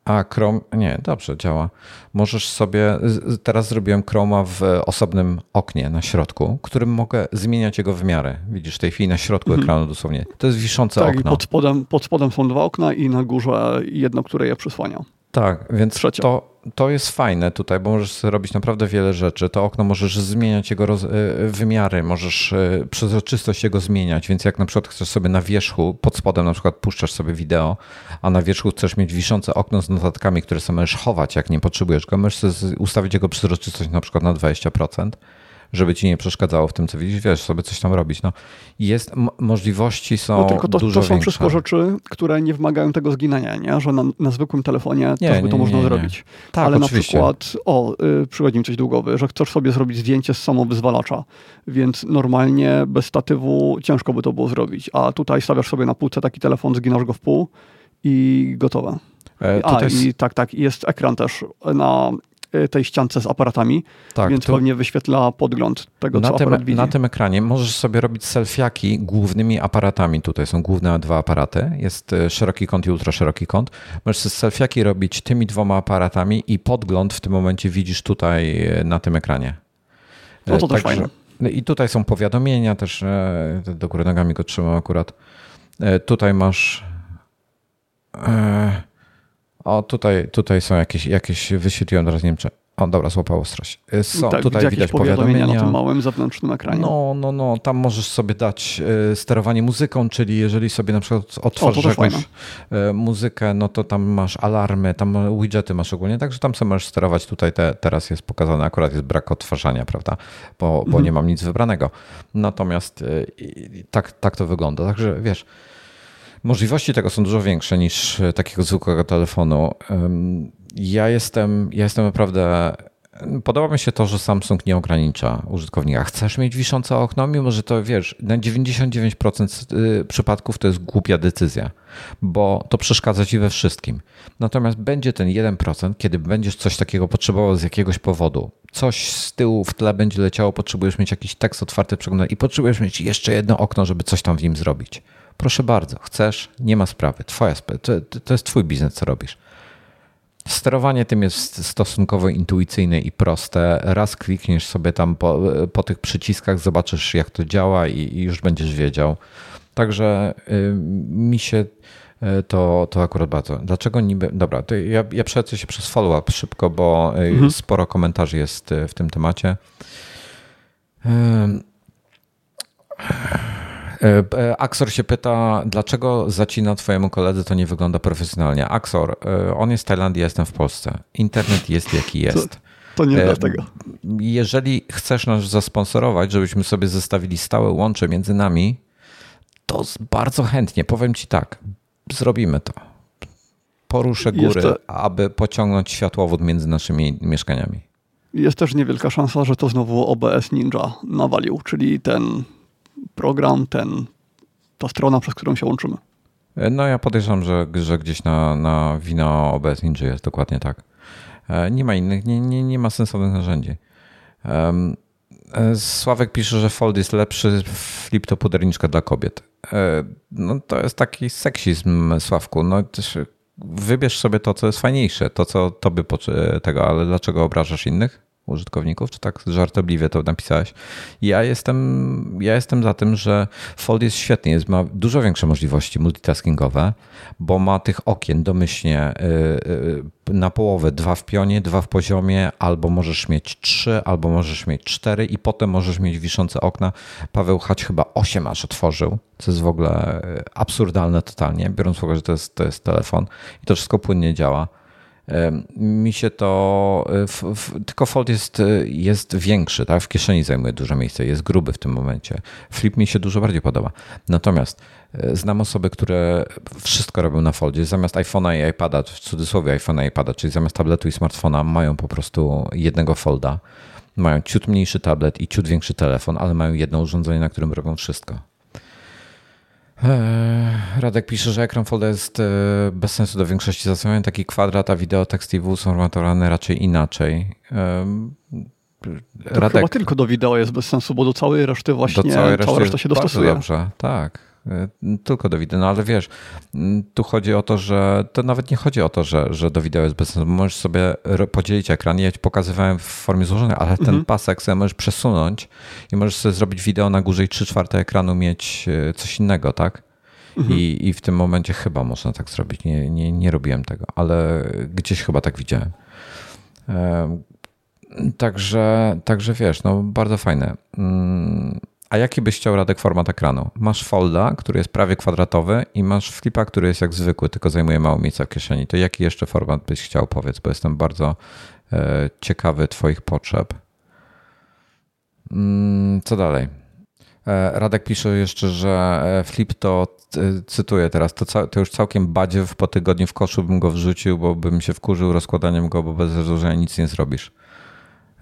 a Chrome, nie, dobrze działa. Możesz sobie, teraz zrobiłem Chroma w osobnym oknie na środku, którym mogę zmieniać jego wymiary. Widzisz, w tej chwili na środku mhm. ekranu dosłownie. To jest wiszące tak, okno. Tak, pod spodem, pod spodem są dwa okna i na górze jedno, które je przysłania. Tak, więc to, to jest fajne tutaj, bo możesz robić naprawdę wiele rzeczy. To okno możesz zmieniać jego roz, e, wymiary, możesz e, przezroczystość jego zmieniać, więc jak na przykład chcesz sobie na wierzchu, pod spodem na przykład puszczasz sobie wideo, a na wierzchu chcesz mieć wiszące okno z notatkami, które sobie możesz chować, jak nie potrzebujesz go, możesz ustawić jego przezroczystość na przykład na 20% żeby ci nie przeszkadzało w tym, co widzisz, wiesz, sobie coś tam robić. No, jest, możliwości są no, tylko to, dużo to są większe. wszystko rzeczy, które nie wymagają tego zginania, nie? że na, na zwykłym telefonie nie, też by to nie, można nie, zrobić. Tak, Ale oczywiście. na przykład, o, y, przychodzi mi coś do głowy, że chcesz sobie zrobić zdjęcie z samowyzwalacza, więc normalnie bez statywu ciężko by to było zrobić, a tutaj stawiasz sobie na półce taki telefon, zginasz go w pół i gotowe. E, A, i tak, tak, jest ekran też na tej ściance z aparatami, tak, więc to pewnie wyświetla podgląd tego, na co tym, aparat widzi. Na tym ekranie możesz sobie robić selfiaki głównymi aparatami. Tutaj są główne dwa aparaty. Jest y, szeroki kąt i ultra szeroki kąt. Możesz sobie selfiaki robić tymi dwoma aparatami i podgląd w tym momencie widzisz tutaj y, na tym ekranie. No to też fajne. I tutaj są powiadomienia też, do góry nogami go trzymam akurat. Tutaj masz o, tutaj, tutaj są jakieś, jakieś wyświetliłem teraz, nie wiem czy... O, dobra, złapał ostrość. Są, tak, tutaj widać powiadomienia. na tym małym zewnętrznym ekranie. No, no, no, tam możesz sobie dać y, sterowanie muzyką, czyli jeżeli sobie na przykład otworzysz jakąś y, muzykę, no to tam masz alarmy, tam widgety masz ogólnie, także tam sobie możesz sterować. Tutaj te, teraz jest pokazane, akurat jest brak odtwarzania, prawda, bo, bo mhm. nie mam nic wybranego. Natomiast y, tak, tak to wygląda, także wiesz... Możliwości tego są dużo większe niż e, takiego zwykłego telefonu. ja jestem, ja jestem naprawdę Podoba mi się to, że Samsung nie ogranicza użytkownika. Chcesz mieć wiszące okno, mimo że to wiesz, na 99% y, przypadków to jest głupia decyzja, bo to przeszkadza ci we wszystkim. Natomiast będzie ten 1%, kiedy będziesz coś takiego potrzebował z jakiegoś powodu. Coś z tyłu w tle będzie leciało, potrzebujesz mieć jakiś tekst otwarty, przeglądany i potrzebujesz mieć jeszcze jedno okno, żeby coś tam w nim zrobić. Proszę bardzo, chcesz, nie ma sprawy. Twoja sprawa, to, to jest twój biznes, co robisz. Sterowanie tym jest stosunkowo intuicyjne i proste. Raz klikniesz sobie tam po, po tych przyciskach, zobaczysz jak to działa i, i już będziesz wiedział. Także y, mi się y, to, to akurat bardzo. Dlaczego niby. Dobra, to ja, ja przelecę się przez follow-up szybko, bo y, mhm. sporo komentarzy jest y, w tym temacie. E, Axor się pyta, dlaczego zacina twojemu koledze to nie wygląda profesjonalnie. Axor, e, on jest w Tajlandii, ja jestem w Polsce. Internet jest jaki jest. To, to nie dlatego. Jeżeli chcesz nas zasponsorować, żebyśmy sobie zostawili stałe łącze między nami, to bardzo chętnie, powiem ci tak, zrobimy to. Poruszę góry, to... aby pociągnąć światłowód między naszymi mieszkaniami. Jest też niewielka szansa, że to znowu OBS Ninja nawalił, czyli ten program, ten, ta strona, przez którą się łączymy. E, no ja podejrzewam, że, że gdzieś na, na wino OBS Ninja jest dokładnie tak. E, nie ma innych, nie, nie, nie ma sensownych narzędzi. E, Sławek pisze, że Fold jest lepszy, Flip to puderniczka dla kobiet. No to jest taki seksizm, Sławku. No wybierz sobie to, co jest fajniejsze, to, co tobie tego, ale dlaczego obrażasz innych? Użytkowników, czy tak żartobliwie to napisałeś. Ja jestem, ja jestem za tym, że Fold jest świetny, jest, ma dużo większe możliwości multitaskingowe, bo ma tych okien domyślnie y, y, na połowę, dwa w pionie, dwa w poziomie, albo możesz mieć trzy, albo możesz mieć cztery i potem możesz mieć wiszące okna. Paweł Hać chyba osiem aż otworzył, co jest w ogóle y, absurdalne totalnie, biorąc pod uwagę, że to jest, to jest telefon i to wszystko płynnie działa. Mi się to. E, w, w, tylko Fold jest, e, jest większy, tak? W kieszeni zajmuje dużo miejsca, jest gruby w tym momencie. Flip mi się dużo bardziej podoba. Natomiast e, znam osoby, które wszystko robią na Foldzie. Zamiast iPhone'a i iPada, w cudzysłowie iPhone'a i iPada, czyli zamiast tabletu i smartfona, mają po prostu jednego Folda. Mają ciut mniejszy tablet i ciut większy telefon, ale mają jedno urządzenie, na którym robią wszystko. Eee, Radek pisze, że ekran folder jest e, bez sensu do większości zastosowań. Taki kwadrat, a wideo, tekst i są formatowane raczej inaczej. Radek, chyba tylko do wideo jest bez sensu, bo do całej reszty właśnie do całej reszty cała reszta się dostosuje. Dobrze, tak. E, tylko do wideo. No ale wiesz, tu chodzi o to, że to nawet nie chodzi o to, że, że do wideo jest bez sensu. Możesz sobie podzielić ekran. Ja ci pokazywałem w formie złożonej, ale ten mhm. pasek sobie możesz przesunąć i możesz sobie zrobić wideo na górze i 3 czwarte ekranu mieć e, coś innego, tak? Mhm. I, I w tym momencie chyba można tak zrobić. Nie, nie, nie robiłem tego, ale gdzieś chyba tak widziałem. Także, także wiesz, no bardzo fajne. A jaki byś chciał Radek format ekranu? Masz folda, który jest prawie kwadratowy i masz flipa, który jest jak zwykły, tylko zajmuje mało miejsca w kieszeni. To jaki jeszcze format byś chciał, powiedz, bo jestem bardzo e, ciekawy twoich potrzeb. Mm, co dalej? E, Radek pisze jeszcze, że e, flip to, cytuję teraz, to, to już całkiem badziew, po tygodniu w koszu bym go wrzucił, bo bym się wkurzył rozkładaniem go, bo bez rozłożenia nic nie zrobisz.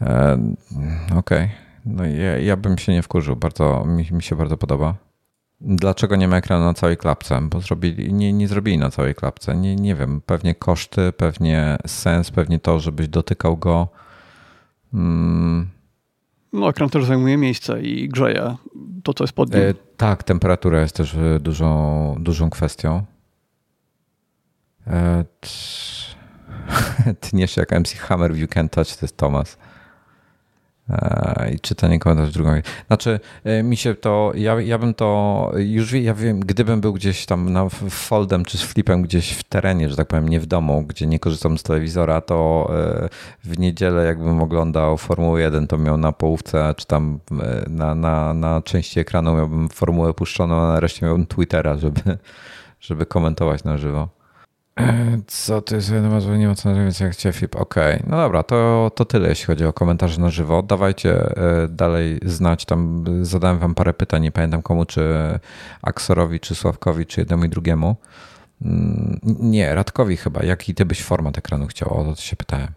Okej. Okay. No ja, ja bym się nie wkurzył, bardzo, mi, mi się bardzo podoba. Dlaczego nie ma ekranu na całej klapce? Bo zrobili, nie, nie zrobili na całej klapce. Nie, nie wiem, pewnie koszty, pewnie sens, pewnie to, żebyś dotykał go. Hmm. No, ekran też zajmuje miejsce i grzeje to, co jest pod nim. E, tak, temperatura jest też e, dużą, dużą kwestią. E, tniesz jak MC Hammer, you can touch, to jest Thomas. I czytanie komentarzy drugą. Znaczy, e, mi się to, ja, ja bym to, już ja wiem, gdybym był gdzieś tam na foldem czy z flipem gdzieś w terenie, że tak powiem, nie w domu, gdzie nie korzystam z telewizora, to e, w niedzielę jakbym oglądał Formułę 1, to miał na połówce, czy tam e, na, na, na części ekranu miałbym Formułę puszczoną, a nareszcie miałbym Twittera, żeby, żeby komentować na żywo. Co ty sobie nie ma co więc jak cię flip. Okej, okay. no dobra, to, to tyle jeśli chodzi o komentarze na żywo. Dawajcie e, dalej znać, tam zadałem wam parę pytań, nie pamiętam komu, czy Aksorowi, czy Sławkowi, czy jednemu i drugiemu. Mm, nie, Radkowi chyba. Jaki ty byś format ekranu chciał? O to się pytałem.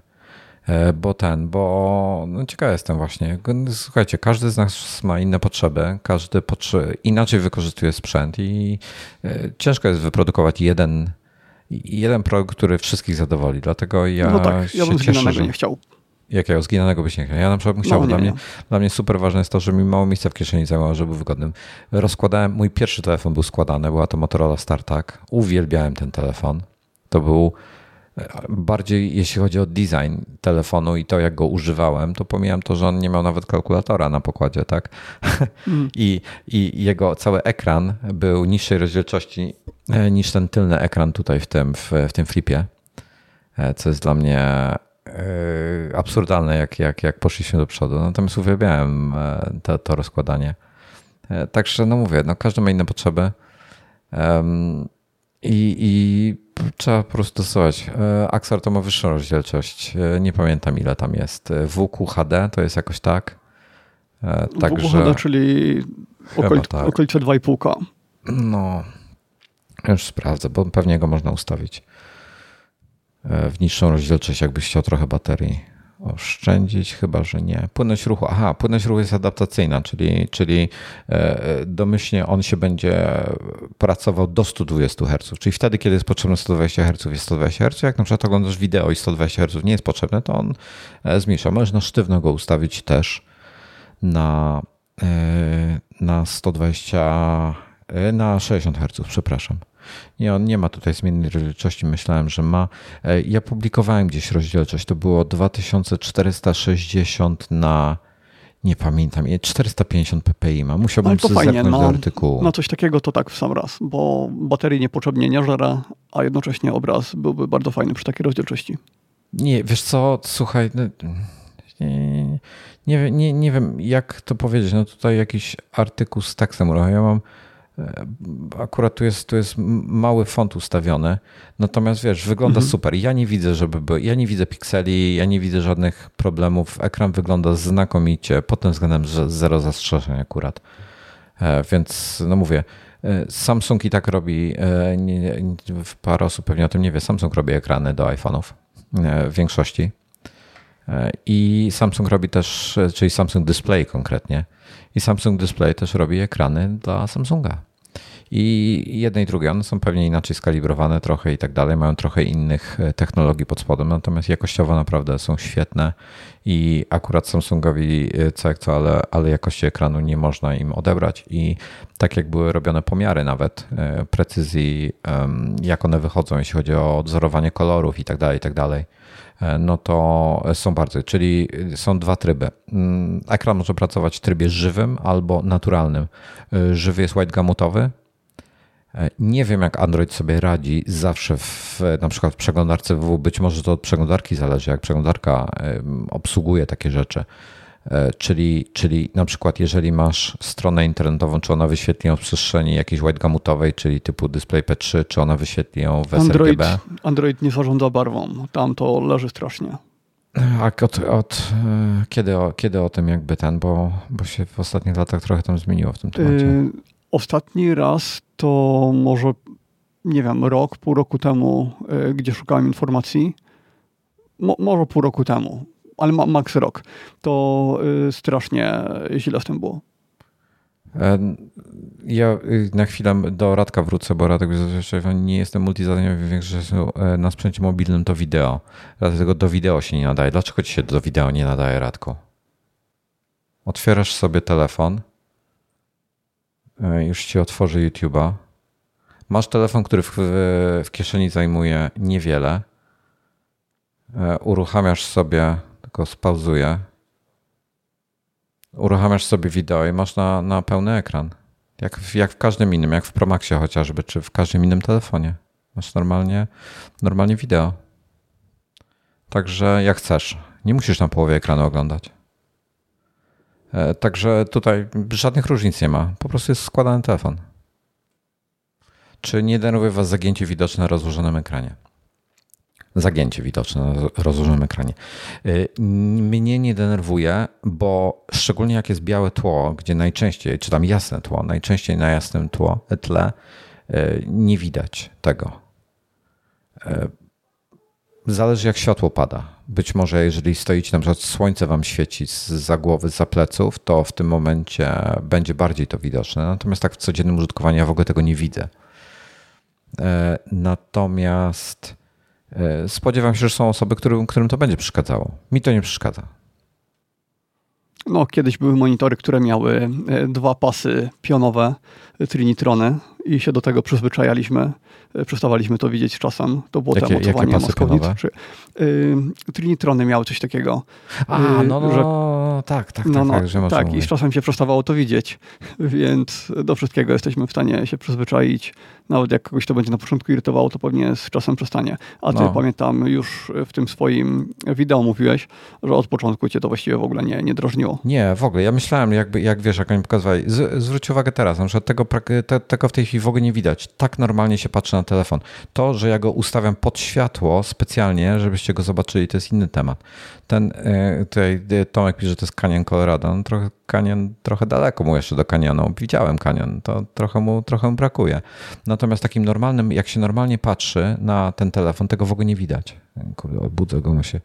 E, bo ten, bo no ciekawy jestem właśnie. Słuchajcie, każdy z nas ma inne potrzeby, każdy potrze- inaczej wykorzystuje sprzęt i e, ciężko jest wyprodukować jeden, jeden produkt, który wszystkich zadowoli. Dlatego ja. No tak, ja bym cieszę, że nie chciał. Jakiego zginanego byś nie chciał? Ja na przykład bym chciał, no, dla, mnie, dla mnie super ważne jest to, że mi mało miejsca w kieszeni zajmowało, żeby był wygodnym. Rozkładałem, mój pierwszy telefon był składany, była to Motorola StarTAC. Uwielbiałem ten telefon. To był bardziej jeśli chodzi o design telefonu i to, jak go używałem, to pomijam to, że on nie miał nawet kalkulatora na pokładzie, tak? Mm. I, I jego cały ekran był niższej rozdzielczości e, niż ten tylny ekran tutaj w tym, w, w tym flipie, e, co jest dla mnie e, absurdalne, jak, jak, jak poszliśmy do przodu. Natomiast uwielbiałem to, to rozkładanie. Także, no mówię, no każdy ma inne potrzeby. I, i trzeba po prostu dostosować. E, Axar to ma wyższą rozdzielczość. E, nie pamiętam ile tam jest. E, WQHD to jest jakoś tak. Także, WQHD, czyli okolic, tak. okolice 2,5K. No, już sprawdzę, bo pewnie go można ustawić w niższą rozdzielczość, jakbyś chciał trochę baterii oszczędzić, chyba że nie. Płynność ruchu, aha, płynność ruchu jest adaptacyjna, czyli, czyli e, domyślnie on się będzie pracował do 120 Hz, czyli wtedy, kiedy jest potrzebne 120 Hz, jest 120 Hz. Jak na przykład oglądasz wideo i 120 Hz nie jest potrzebne, to on e, zmniejsza. Możesz na sztywno go ustawić też na, e, na 120, na 60 Hz, przepraszam. Nie, on nie ma tutaj zmiennej rozdzielczości. Myślałem, że ma. E, ja publikowałem gdzieś rozdzielczość. To było 2460 na nie pamiętam, 450 ppi ma. Musiałbym to fajnie, na, do artykułu. Na coś takiego to tak w sam raz, bo baterii niepotrzebnie nie żera, a jednocześnie obraz byłby bardzo fajny przy takiej rozdzielczości. Nie, wiesz co, słuchaj, no, nie, nie, nie, nie wiem jak to powiedzieć. No tutaj jakiś artykuł z tekstem. Ja mam akurat tu jest, tu jest mały font ustawiony, natomiast wiesz, wygląda mhm. super. Ja nie widzę, żeby był, ja nie widzę pikseli, ja nie widzę żadnych problemów. Ekran wygląda znakomicie, pod tym względem zero zastrzeżeń akurat. E, więc no mówię, e, Samsung i tak robi, parę osób pewnie o tym nie wie, Samsung robi ekrany do iPhone'ów w większości. I Samsung robi też, czyli Samsung Display konkretnie, i Samsung Display też robi ekrany dla Samsunga. I jedne i drugie, one są pewnie inaczej skalibrowane trochę i tak dalej, mają trochę innych e, technologii pod spodem, natomiast jakościowo naprawdę są świetne i akurat Samsungowi co jak co, ale, ale jakości ekranu nie można im odebrać i tak jak były robione pomiary nawet e, precyzji, jak one wychodzą, jeśli chodzi o odzorowanie kolorów i tak dalej, i tak dalej, no to są bardzo, czyli są dwa tryby. Mm, ekran może pracować w trybie żywym albo naturalnym. E, żywy jest white gamutowy. E, nie wiem, jak Android sobie radzi zawsze w na przykład w przeglądarce WW. Być może to od przeglądarki zależy, jak przeglądarka obsługuje takie rzeczy. E, czyli, czyli na przykład jeżeli masz stronę internetową, czy ona wyświetli ją w przestrzeni jakiejś whitegamutowej, czyli typu DisplayPad 3, czy ona wyświetli ją w Android, sRGB? Android nie zarządza barwą, tam to leży strasznie. A od, od, e, kiedy, o, kiedy o tym jakby ten, bo, bo się w ostatnich latach trochę tam zmieniło w tym temacie? Yy, ostatni raz to może, nie wiem, rok, pół roku temu, yy, gdzie szukałem informacji. Mo, może pół roku temu ale ma, max rok, to y, strasznie źle z tym było. E, ja y, na chwilę do Radka wrócę, bo Radek nie jestem multizadaniowy, większość e, na sprzęcie mobilnym to wideo. Dlatego do wideo się nie nadaje. Dlaczego ci się do wideo nie nadaje, Radku? Otwierasz sobie telefon, e, już ci otworzy YouTube'a. Masz telefon, który w, w kieszeni zajmuje niewiele. Uruchamiasz sobie tylko spauzuję. Uruchamiasz sobie wideo i masz na, na pełny ekran. Jak w, jak w każdym innym, jak w Promaxie chociażby, czy w każdym innym telefonie. Masz normalnie, normalnie wideo. Także jak chcesz. Nie musisz na połowie ekranu oglądać. E, także tutaj żadnych różnic nie ma. Po prostu jest składany telefon. Czy nie denerwuje Was zagięcie widoczne na rozłożonym ekranie? Zagięcie widoczne na rozłożonym ekranie. Y, mnie nie denerwuje, bo szczególnie jak jest białe tło, gdzie najczęściej, czy tam jasne tło, najczęściej na jasnym tło, tle y, nie widać tego. Zależy jak światło pada. Być może jeżeli stoicie, na przykład słońce wam świeci za głowy, za pleców, to w tym momencie będzie bardziej to widoczne. Natomiast tak w codziennym użytkowaniu ja w ogóle tego nie widzę. Natomiast spodziewam się, że są osoby, którym, którym to będzie przeszkadzało. Mi to nie przeszkadza. No, kiedyś były monitory, które miały e, dwa pasy pionowe, trinitrony i się do tego przyzwyczajaliśmy. E, przestawaliśmy to widzieć czasem. To było jakie, te mocowanie moskownic. Y, trinitrony miały coś takiego. A, y, no, no, że, tak, tak, no, tak, no, tak, że tak i z czasem się przestawało to widzieć, więc do wszystkiego jesteśmy w stanie się przyzwyczaić. Nawet jak kogoś to będzie na początku irytowało, to pewnie z czasem przestanie. A ty no. pamiętam już w tym swoim wideo mówiłeś, że od początku cię to właściwie w ogóle nie, nie drożniło. Nie, w ogóle. Ja myślałem, jakby, jak wiesz, jak oni pokazywali. Z, zwróć uwagę teraz, że tego, te, tego w tej chwili w ogóle nie widać. Tak normalnie się patrzy na telefon. To, że ja go ustawiam pod światło specjalnie, żebyście go zobaczyli, to jest inny temat. Ten, e, tutaj Tomek pisze, że to jest Canyon Colorado. No, trochę Canyon, trochę daleko mu jeszcze do Canyonu. Widziałem Canyon, to trochę mu, trochę mu brakuje. Natomiast takim normalnym, jak się normalnie patrzy na ten telefon, tego w ogóle nie widać. Kurde, odbudzę go, się.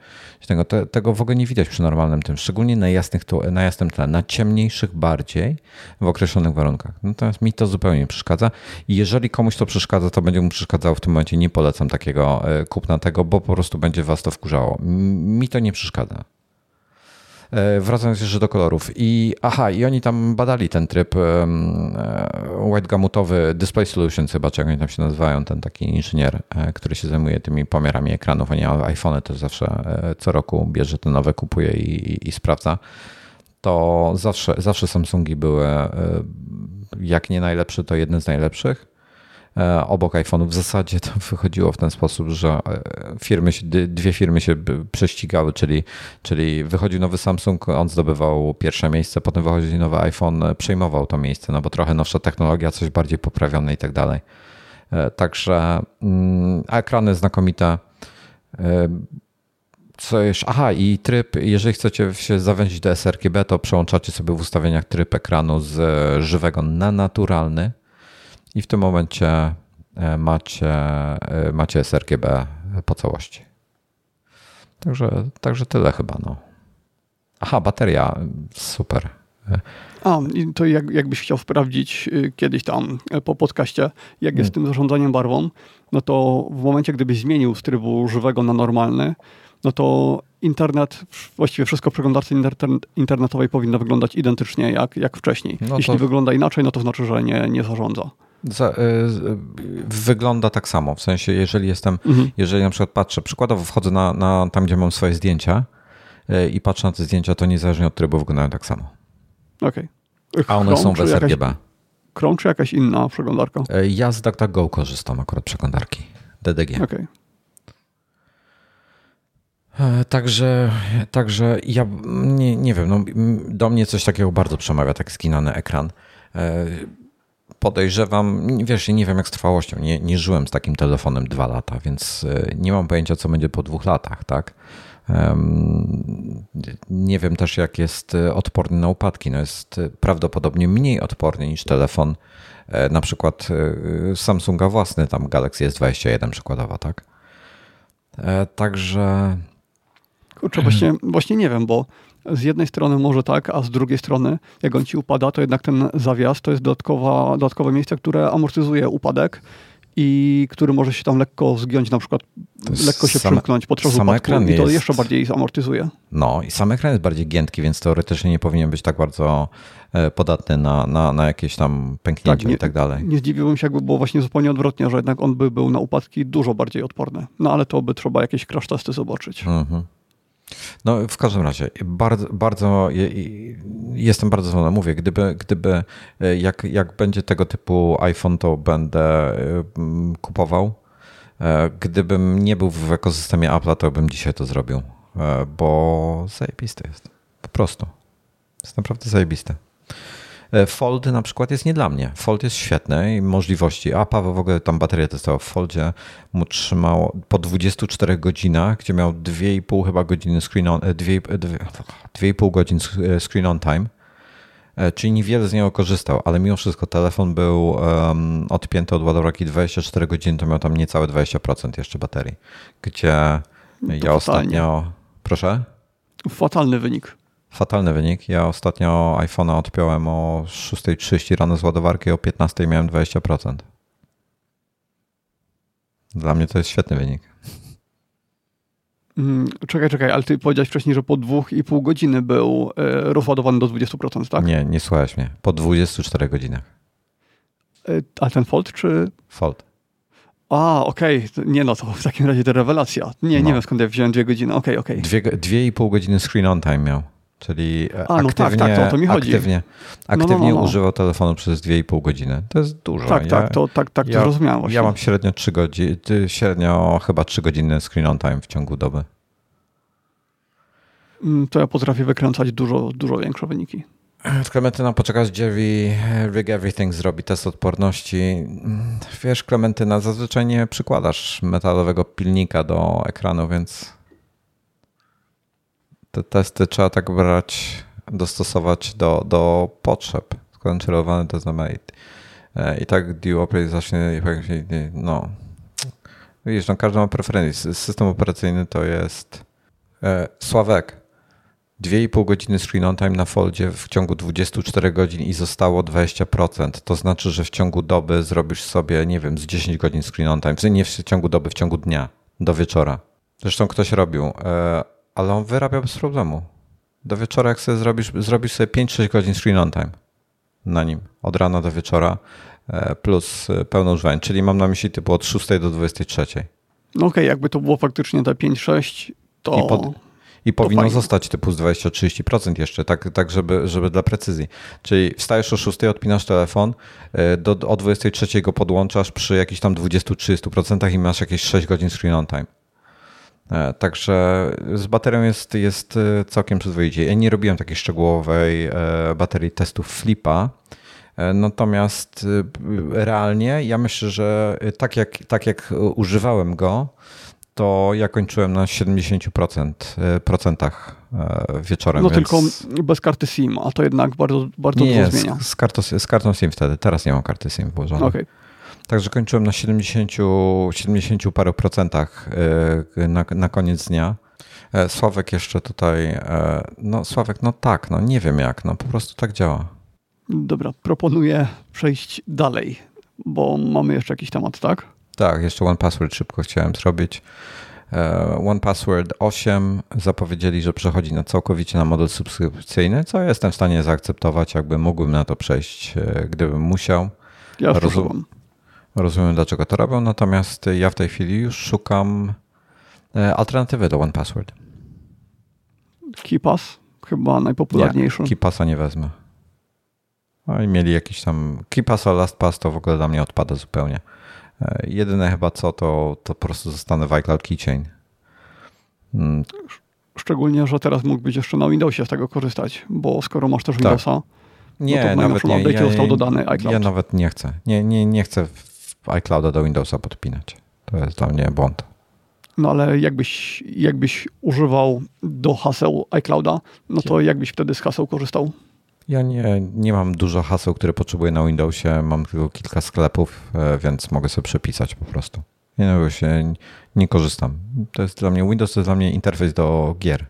Tego, te, tego w ogóle nie widać przy normalnym tym, szczególnie na, jasnych, na jasnym tle, na ciemniejszych bardziej w określonych warunkach. Natomiast mi to zupełnie nie przeszkadza i jeżeli komuś to przeszkadza, to będzie mu przeszkadzało w tym momencie. Nie polecam takiego e, kupna tego, bo po prostu będzie was to wkurzało. Mi to nie przeszkadza. E, wracając jeszcze do kolorów. I aha, i oni tam badali ten tryb e, white gamutowy Display Solutions chyba, czy jak oni tam się nazywają, ten taki inżynier, e, który się zajmuje tymi pomiarami ekranów. Oni iPhone też zawsze co roku bierze te nowe, kupuje i, i, i sprawdza. To zawsze, zawsze Samsungi były jak nie najlepszy, to jeden z najlepszych. E, obok iPhone'ów. W zasadzie to wychodziło w ten sposób, że e, firmy dwie firmy się prześcigały, czyli, czyli wychodził nowy Samsung, on zdobywał pierwsze miejsce, potem wychodził nowy iPhone, e, przejmował to miejsce, no bo trochę nowsza technologia, coś bardziej poprawione i tak dalej. Także mm, ekrany znakomite. Co jeszcze? Aha, i tryb, jeżeli chcecie się zawęzić do sRGB, to przełączacie sobie w ustawieniach tryb ekranu z żywego na naturalny i w tym momencie e, macie, e, macie sRGB po całości. Także, także tyle chyba. No. Aha, bateria, super. A, to jak, jakbyś chciał sprawdzić y, kiedyś tam e, po podcaście, jak jest z tym zarządzaniem barwą, no to w momencie, gdybyś zmienił z trybu żywego na normalny, no to internet, właściwie wszystko w przeglądarce internetowej powinno wyglądać identycznie jak, jak wcześniej. No Jeśli wygląda inaczej, no to znaczy, że nie, nie zarządza. Za, y, wygląda tak samo. W sensie, jeżeli jestem, mhm. jeżeli na przykład patrzę, przykładowo wchodzę na, na tam, gdzie mam swoje zdjęcia y, i patrzę na te zdjęcia, to niezależnie od trybu wyglądają tak samo. Okej. Okay. A one są bez RGB. Chrome czy jakaś inna przeglądarka? Ja z DuckDuckGo korzystam akurat przeglądarki. DDG. Okej. Okay. Także, także ja nie, nie wiem, no, do mnie coś takiego bardzo przemawia, tak skinany ekran podejrzewam, wiesz, nie wiem jak z trwałością, nie, nie żyłem z takim telefonem dwa lata, więc e, nie mam pojęcia, co będzie po dwóch latach, tak? Nie wiem też, jak jest e, odporny na upadki. No jest e, prawdopodobnie mniej odporny niż telefon, na przykład Samsunga własny, tam Galaxy S21 przykładowa, tak? Także. Kurczę, właśnie, właśnie nie wiem, bo z jednej strony może tak, a z drugiej strony, jak on ci upada, to jednak ten zawias to jest dodatkowa, dodatkowe miejsce, które amortyzuje upadek i który może się tam lekko zgiąć, na przykład lekko się same, przymknąć podczas upadku i to jest, jeszcze bardziej zamortyzuje. No i sam ekran jest bardziej giętki, więc teoretycznie nie powinien być tak bardzo e, podatny na, na, na jakieś tam pęknięcia tak, nie, i tak dalej. Nie zdziwiłbym się, jakby było właśnie zupełnie odwrotnie, że jednak on by był na upadki dużo bardziej odporny. No ale to by trzeba jakieś crash testy zobaczyć. Mhm. No, w każdym razie, bardzo, bardzo jestem bardzo zadowolony. Mówię, gdyby, gdyby e, jak, jak będzie tego typu iPhone, to będę e, kupował. E, gdybym nie był w ekosystemie Apple, to bym dzisiaj to zrobił, bo zajebiste jest. Po prostu. Jest naprawdę zajebiste. E, Fold na przykład jest nie dla mnie. Fold jest świetny i możliwości. A Paweł w ogóle tam baterię testował w Foldzie. Mu trzymało po 24 godzinach, gdzie miał 2,5 chyba godziny screen on, 2,5 e, godzin screen on time. E, czyli niewiele z niego korzystał, ale mimo wszystko telefon był um, odpięty od ładowarki 24 godziny, to miał tam niecałe 20% jeszcze baterii, gdzie no ja fatalnie. ostatnio... Proszę? Fatalny wynik. Fatalny wynik. Ja ostatnio iPhone'a odpiąłem o 6.30 rano z ładowarki, o 15.00 miałem 20%. Dla mnie to jest świetny wynik. Mm, czekaj, czekaj, ale ty powiedziałeś wcześniej, że po dwóch i pół godziny był e, rozładowany do 20%, tak? Nie, nie słuchałeś mnie. Po 24 godzinach. E, a ten Fold czy... Fold. A, okej. Okay. Nie no, to w takim razie to rewelacja. Nie, no. nie wiem skąd ja wziąłem dwie godziny. Okej, okay, okej. Okay. Dwie, dwie i pół godziny screen on time miał. Czyli A, no aktywnie, tak, tak, to, to mi chodzi. aktywnie, aktywnie no, no, no, używał telefonu przez 2,5 godziny. To jest dużo. Tak, ja, tak, to, tak, tak ja, to zrozumiałem właśnie. Ja mam średnio 3 godziny, średnio chyba 3 godziny screen on time w ciągu doby. Mm, to ja potrafię wykręcać dużo, dużo większe wyniki. Klementyna poczekać, Jerry Rig Everything zrobi test odporności. Mm, wiesz, Klementyna, zazwyczaj nie przykładasz metalowego pilnika do ekranu, więc te testy trzeba tak brać, dostosować do, do potrzeb. Skontrolowany to znamy. I tak DuoPlay zacznie, no, widzisz, no każdy ma preferencje. System operacyjny to jest e, Sławek. 2,5 godziny screen on time na foldzie w ciągu 24 godzin i zostało 20%. To znaczy, że w ciągu doby zrobisz sobie, nie wiem, z 10 godzin screen on time. Nie w ciągu doby, w ciągu dnia, do wieczora. Zresztą ktoś robił. E, ale on wyrabia bez problemu. Do wieczora, jak sobie zrobisz, zrobisz sobie 5-6 godzin screen on time na nim, od rana do wieczora, e, plus e, pełne używanie, czyli mam na myśli typu od 6 do 23. No okej, okay, jakby to było faktycznie te 5-6, to... I, pod, i powinno fajnie. zostać typu z 20-30% jeszcze, tak, tak żeby, żeby dla precyzji. Czyli wstajesz o 6, odpinasz telefon, e, do, o 23 go podłączasz przy jakichś tam 20-30% i masz jakieś 6 godzin screen on time. E, także z baterią jest, jest e, całkiem przyzwoicie. Ja nie robiłem takiej szczegółowej e, baterii testów Flipa, natomiast realnie ja myślę, że tak jak, tak jak używałem go, to ja kończyłem na 70% procentach wieczorem. No tylko bez karty SIM, a to jednak bardzo, bardzo nie, dużo zmienia. Z, z, kartą, z kartą SIM wtedy, teraz nie mam karty SIM włożonej. Okay. Także kończyłem na 70, 70 paru procentach e, na, na koniec dnia. E, Sławek jeszcze tutaj, e, no Sławek, no tak, no nie wiem jak, no po prostu tak działa. Dobra, proponuję przejść dalej, bo mamy jeszcze jakiś temat, tak? Tak, jeszcze One Password szybko chciałem zrobić. One Password 8 zapowiedzieli, że przechodzi na całkowicie na model subskrypcyjny, co jestem w stanie zaakceptować, jakby mógłbym na to przejść, gdybym musiał. Ja Rozum Rozumiem, dlaczego to robią, natomiast ja w tej chwili już szukam e, alternatywy do OnePassword. KeePass? Chyba najpopularniejszy. Nie, KeePassa nie wezmę. No i mieli jakiś tam KeePass, a LastPass to w ogóle dla mnie odpada zupełnie. E, jedyne chyba co, to, to po prostu zostanę w iCloud Keychain. Hmm. Szczególnie, że teraz mógłbyś jeszcze na Windowsie z tego korzystać, bo skoro masz też tak. Windowsa, tak. nie, no to nawet nie. Ja, został dodany iCloud. Ja nawet nie chcę. Nie, nie, nie chcę iClouda do Windowsa podpinać. To jest dla mnie błąd. No ale jakbyś, jakbyś używał do haseł iClouda, no to jakbyś wtedy z haseł korzystał? Ja nie, nie mam dużo haseł, które potrzebuję na Windowsie. Mam tylko kilka sklepów, e, więc mogę sobie przepisać po prostu. Nie, no, się nie korzystam. To jest dla mnie, Windows to jest dla mnie interfejs do gier.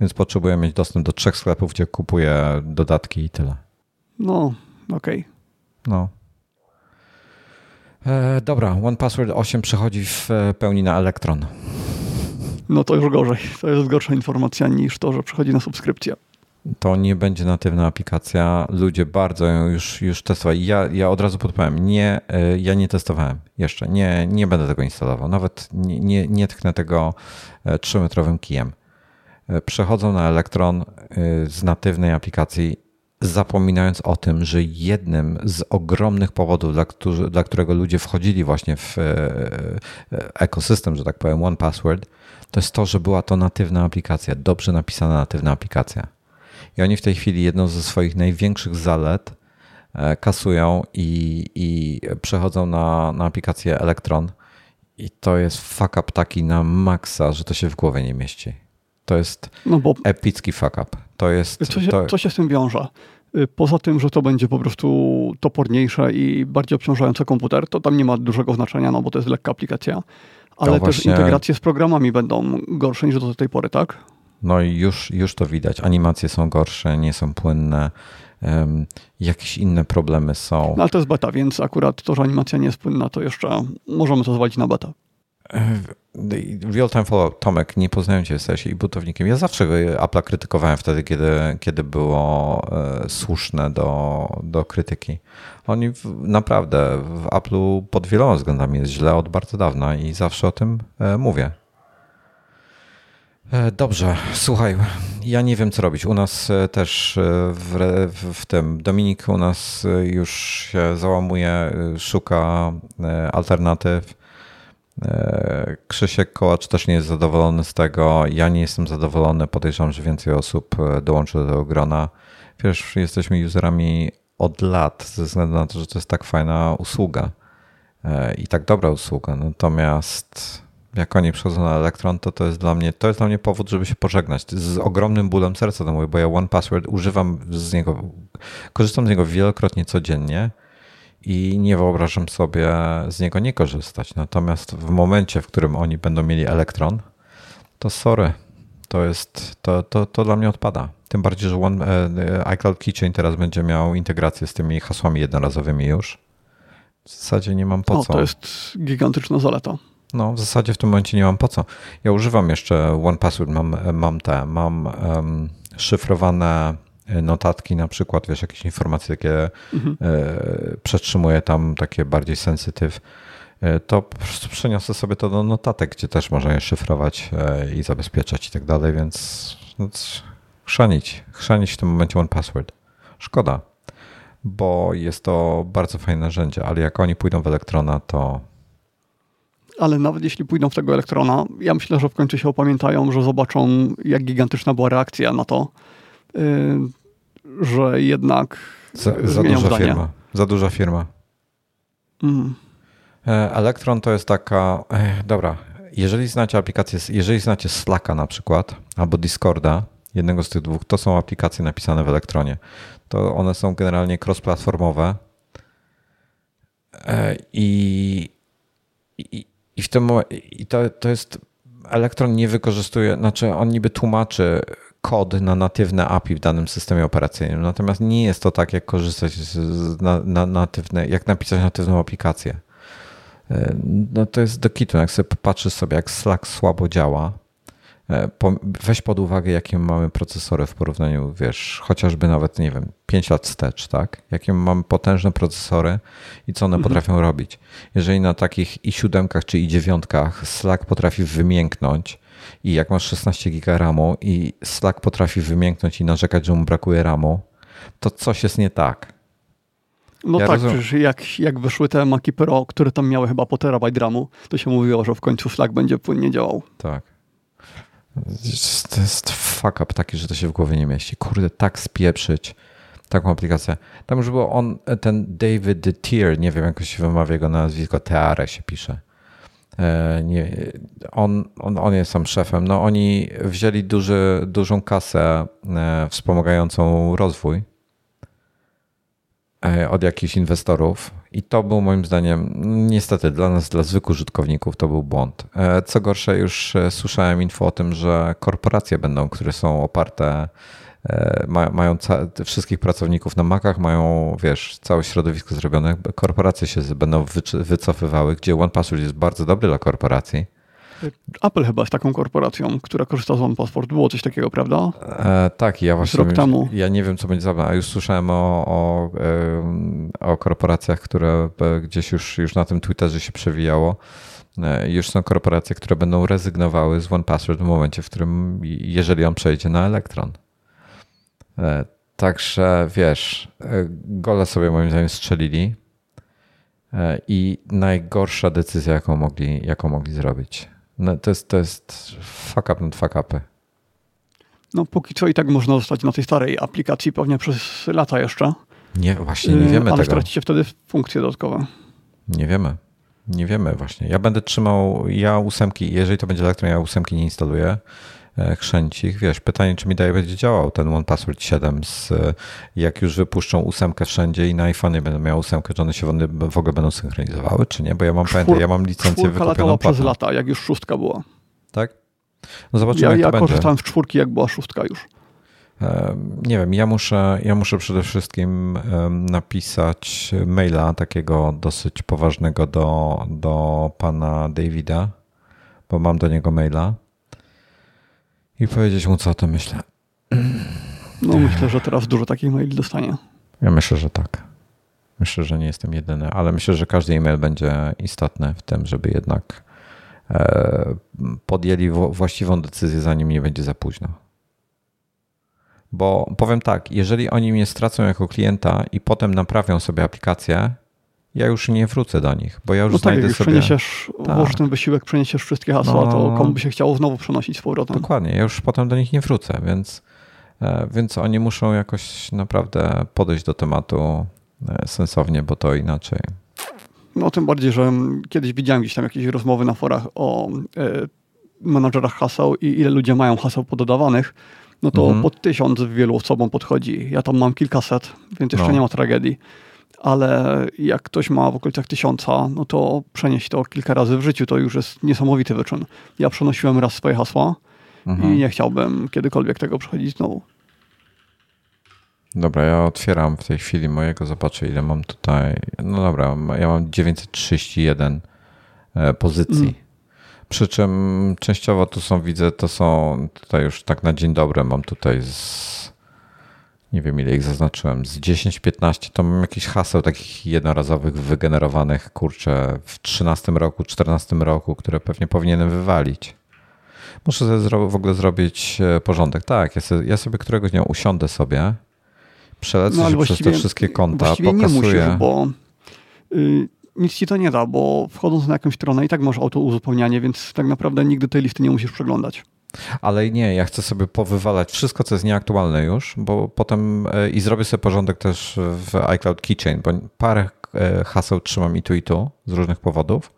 Więc potrzebuję mieć dostęp do trzech sklepów, gdzie kupuję dodatki i tyle. No, okej. Okay. No. E, dobra, One Password 8 przechodzi w e, pełni na Elektron. No to już gorzej. To jest gorsza informacja niż to, że przechodzi na subskrypcję. To nie będzie natywna aplikacja. Ludzie bardzo ją już, już testowali. Ja, ja od razu podpowiem, nie, e, ja nie testowałem jeszcze. Nie, nie będę tego instalował. Nawet nie, nie, nie tknę tego 3-metrowym kijem. Przechodzą na Elektron z natywnej aplikacji zapominając o tym, że jednym z ogromnych powodów, dla, którzy, dla którego ludzie wchodzili właśnie w e, e, ekosystem, że tak powiem, One Password, to jest to, że była to natywna aplikacja, dobrze napisana natywna aplikacja. I oni w tej chwili jedną ze swoich największych zalet e, kasują i, i przechodzą na, na aplikację Electron. I to jest fuck up taki na maksa, że to się w głowie nie mieści. To jest no bo epicki fuck up. To jest, co, się, to... co się z tym wiąże? Y, poza tym, że to będzie po prostu toporniejsze i bardziej obciążające komputer, to tam nie ma dużego znaczenia, no bo to jest lekka aplikacja. Ale to też właśnie... integracje z programami będą gorsze niż do tej pory, tak? No i już, już to widać. Animacje są gorsze, nie są płynne. Um, jakieś inne problemy są. No ale to jest beta, więc akurat to, że animacja nie jest płynna, to jeszcze możemy to zwalić na beta. Real Time Follow, Tomek, nie poznałem cię, jesteś i butownikiem. Ja zawsze Apple'a krytykowałem wtedy, kiedy, kiedy było e, słuszne do, do krytyki. Oni w, naprawdę w Apple'u pod wieloma względami jest źle od bardzo dawna i zawsze o tym mówię. Dobrze, słuchaj, ja nie wiem co robić. U nas też w, w, tym Dominik u nas już się załamuje, szuka alternatyw. Krzysiek Kołacz też nie jest zadowolony z tego. Ja nie jestem zadowolony. Podejrzewam, że więcej osób dołączy do tego grona. Wiesz, jesteśmy userami od lat ze względu na to, że to jest tak fajna usługa i tak dobra usługa. Natomiast jak oni przychodzą na Elektron, to to jest dla mnie, to jest dla mnie powód, żeby się pożegnać. Z ogromnym bólem serca to mówię, bo ja One Password używam z niego, korzystam z niego wielokrotnie codziennie i nie wyobrażam sobie z niego nie korzystać. Natomiast w momencie, w którym oni będą mieli Elektron, to sorry, to jest, to, to, to dla mnie odpada. Tym bardziej, że One, e, iCloud Keychain teraz będzie miał integrację z tymi hasłami jednorazowymi już. W zasadzie nie mam po o, co. To jest gigantyczna zaleta. No, w zasadzie w tym momencie nie mam po co. Ja używam jeszcze One Password, mam, mam te, mam um, szyfrowane notatki, na przykład, wiesz, jakieś informacje takie mhm. e, przetrzymuję tam, takie bardziej sensytyw, e, to po prostu przeniosę sobie to do notatek, gdzie też można je szyfrować e, i zabezpieczać i tak dalej, więc no, chrzanić, chrzanić w tym momencie One Password. Szkoda, bo jest to bardzo fajne narzędzie, ale jak oni pójdą w Elektrona, to ale nawet jeśli pójdą w tego elektrona, ja myślę, że w końcu się opamiętają, że zobaczą, jak gigantyczna była reakcja na to, że jednak. Za, za duża zdanie. firma. Za duża firma. Mm. Elektron to jest taka. Dobra, jeżeli znacie aplikację, jeżeli znacie Slacka na przykład, albo Discorda, jednego z tych dwóch, to są aplikacje napisane w Elektronie. To one są generalnie cross-platformowe. E, I, i, i w tym i to, to jest Elektron nie wykorzystuje, znaczy on niby tłumaczy kod na natywne API w danym systemie operacyjnym, natomiast nie jest to tak, jak korzystać z na, na natywne, jak napisać natywną aplikację. E, no to jest do kitu, jak sobie popatrzysz sobie, jak Slack słabo działa, E, weź pod uwagę, jakie mamy procesory w porównaniu, wiesz, chociażby nawet, nie wiem, 5 lat wstecz, tak? Jakie mamy potężne procesory i co one mhm. potrafią robić. Jeżeli na takich i7 czy i9 Slack potrafi wymięknąć i jak masz 16 giga RAMu i Slack potrafi wymięknąć i narzekać, że mu brakuje RAMu, to coś jest nie tak. No ja tak, rozumiem. przecież jak, jak wyszły te Maci Pro, które tam miały chyba po terabajt RAMu, to się mówiło, że w końcu Slack będzie płynnie działał. Tak. To jest fuck up taki, że to się w głowie nie mieści. Kurde, tak spieprzyć taką aplikację. Tam już było on, ten David Tier, nie wiem jak się wymawia jego nazwisko, Teare się pisze. E, nie, on, on, on jest tam szefem. No oni wzięli duży, dużą kasę e, wspomagającą rozwój E, od jakichś inwestorów. I to był moim zdaniem, niestety dla nas, dla zwykłych użytkowników, to był błąd. Co gorsze, już słyszałem info o tym, że korporacje będą, które są oparte, mają wszystkich pracowników na makach, mają, wiesz, całe środowisko zrobione. Korporacje się będą wycofywały, gdzie OnePassword jest bardzo dobry dla korporacji Apple chyba jest taką korporacją, która korzysta z OnePassport. Było coś takiego, prawda? E, tak, ja właśnie. Rok temu. Ja nie wiem, co będzie za a już słyszałem o, o, o korporacjach, które gdzieś już, już na tym Twitterze się przewijało. E, już są korporacje, które będą rezygnowały z OnePassword w momencie, w którym, jeżeli on przejdzie na Electron. E, także wiesz, e, gole sobie moim zdaniem strzelili i najgorsza decyzja, jaką mogli, jaką mogli zrobić. No, to, jest, to jest fuck up nad fuck upy. No póki co i tak można zostać na tej starej aplikacji pewnie przez lata jeszcze. Nie, właśnie nie wiemy ale tego. Ale stracicie wtedy funkcje dodatkowe. Nie wiemy. Nie wiemy właśnie. Ja będę trzymał, ja ósemki, jeżeli to będzie elektron, ja ósemki nie instaluję. E, chrzęcich. Wiesz, pytanie, czy mi dalej będzie działał ten One Password 7, z, jak już wypuszczą ósemkę wszędzie i na iPhone będę miał ósemkę, czy one się w ogóle będą synchronizowały, czy nie? Bo ja mam, Czwór, pamiętaj, ja mam licencję wykupioną przez lata, jak już szóstka była. Tak? No zobaczymy, ja, jak ja to korzystałem z czwórki, jak była szóstka już. Nie wiem, ja muszę, ja muszę przede wszystkim napisać maila takiego dosyć poważnego do, do pana Davida, bo mam do niego maila i powiedzieć mu, co o tym myślę. No myślę, że teraz dużo takich maili dostanie. Ja myślę, że tak. Myślę, że nie jestem jedyny, ale myślę, że każdy e-mail będzie istotny w tym, żeby jednak e, podjęli właściwą decyzję, zanim nie będzie za późno. Bo powiem tak, jeżeli oni mnie stracą jako klienta i potem naprawią sobie aplikację, ja już nie wrócę do nich, bo ja już no znajdę tak, sobie... przeniesiesz, tak. włożysz ten wysiłek, przeniesiesz wszystkie hasła, no, to komu by się chciało znowu przenosić z powrotem. Dokładnie, ja już potem do nich nie wrócę, więc, e, więc oni muszą jakoś naprawdę podejść do tematu e, sensownie, bo to inaczej. No tym bardziej, że kiedyś widziałem gdzieś tam jakieś rozmowy na forach o e, menadżerach haseł i ile ludzie mają haseł pododawanych, no to mhm. pod tysiąc wielu osobom podchodzi. Ja tam mam kilkaset, więc jeszcze no. nie ma tragedii. Ale jak ktoś ma w okolicach tysiąca, no to przenieść to kilka razy w życiu to już jest niesamowity wyczyn. Ja przenosiłem raz swoje hasła mhm. i nie chciałbym kiedykolwiek tego przechodzić znowu. Dobra, ja otwieram w tej chwili mojego, zobaczę ile mam tutaj. No dobra, ja mam 931 e, pozycji. Mm. Przy czym częściowo tu są, widzę, to są tutaj już tak na dzień dobry mam tutaj z nie wiem ile ich zaznaczyłem, z 10-15 to mam jakiś haseł takich jednorazowych wygenerowanych, kurczę, w 13 roku, 14 roku, które pewnie powinienem wywalić. Muszę sobie w ogóle zrobić e, porządek. Tak, ja sobie, ja sobie któregoś dnia usiądę sobie, przelecę no, się przez te wszystkie konta, pokasuję. nie musisz, bo y, nic ci to nie da, bo wchodząc na jakąś stronę i tak masz auto uzupełnianie, więc tak naprawdę nigdy tej listy nie musisz przeglądać. Ale nie, ja chcę sobie powywalać wszystko, co jest nieaktualne już, bo potem e, i zrobię sobie porządek też w iCloud Keychain, bo parę e, haseł trzymam i tu i tu z różnych powodów.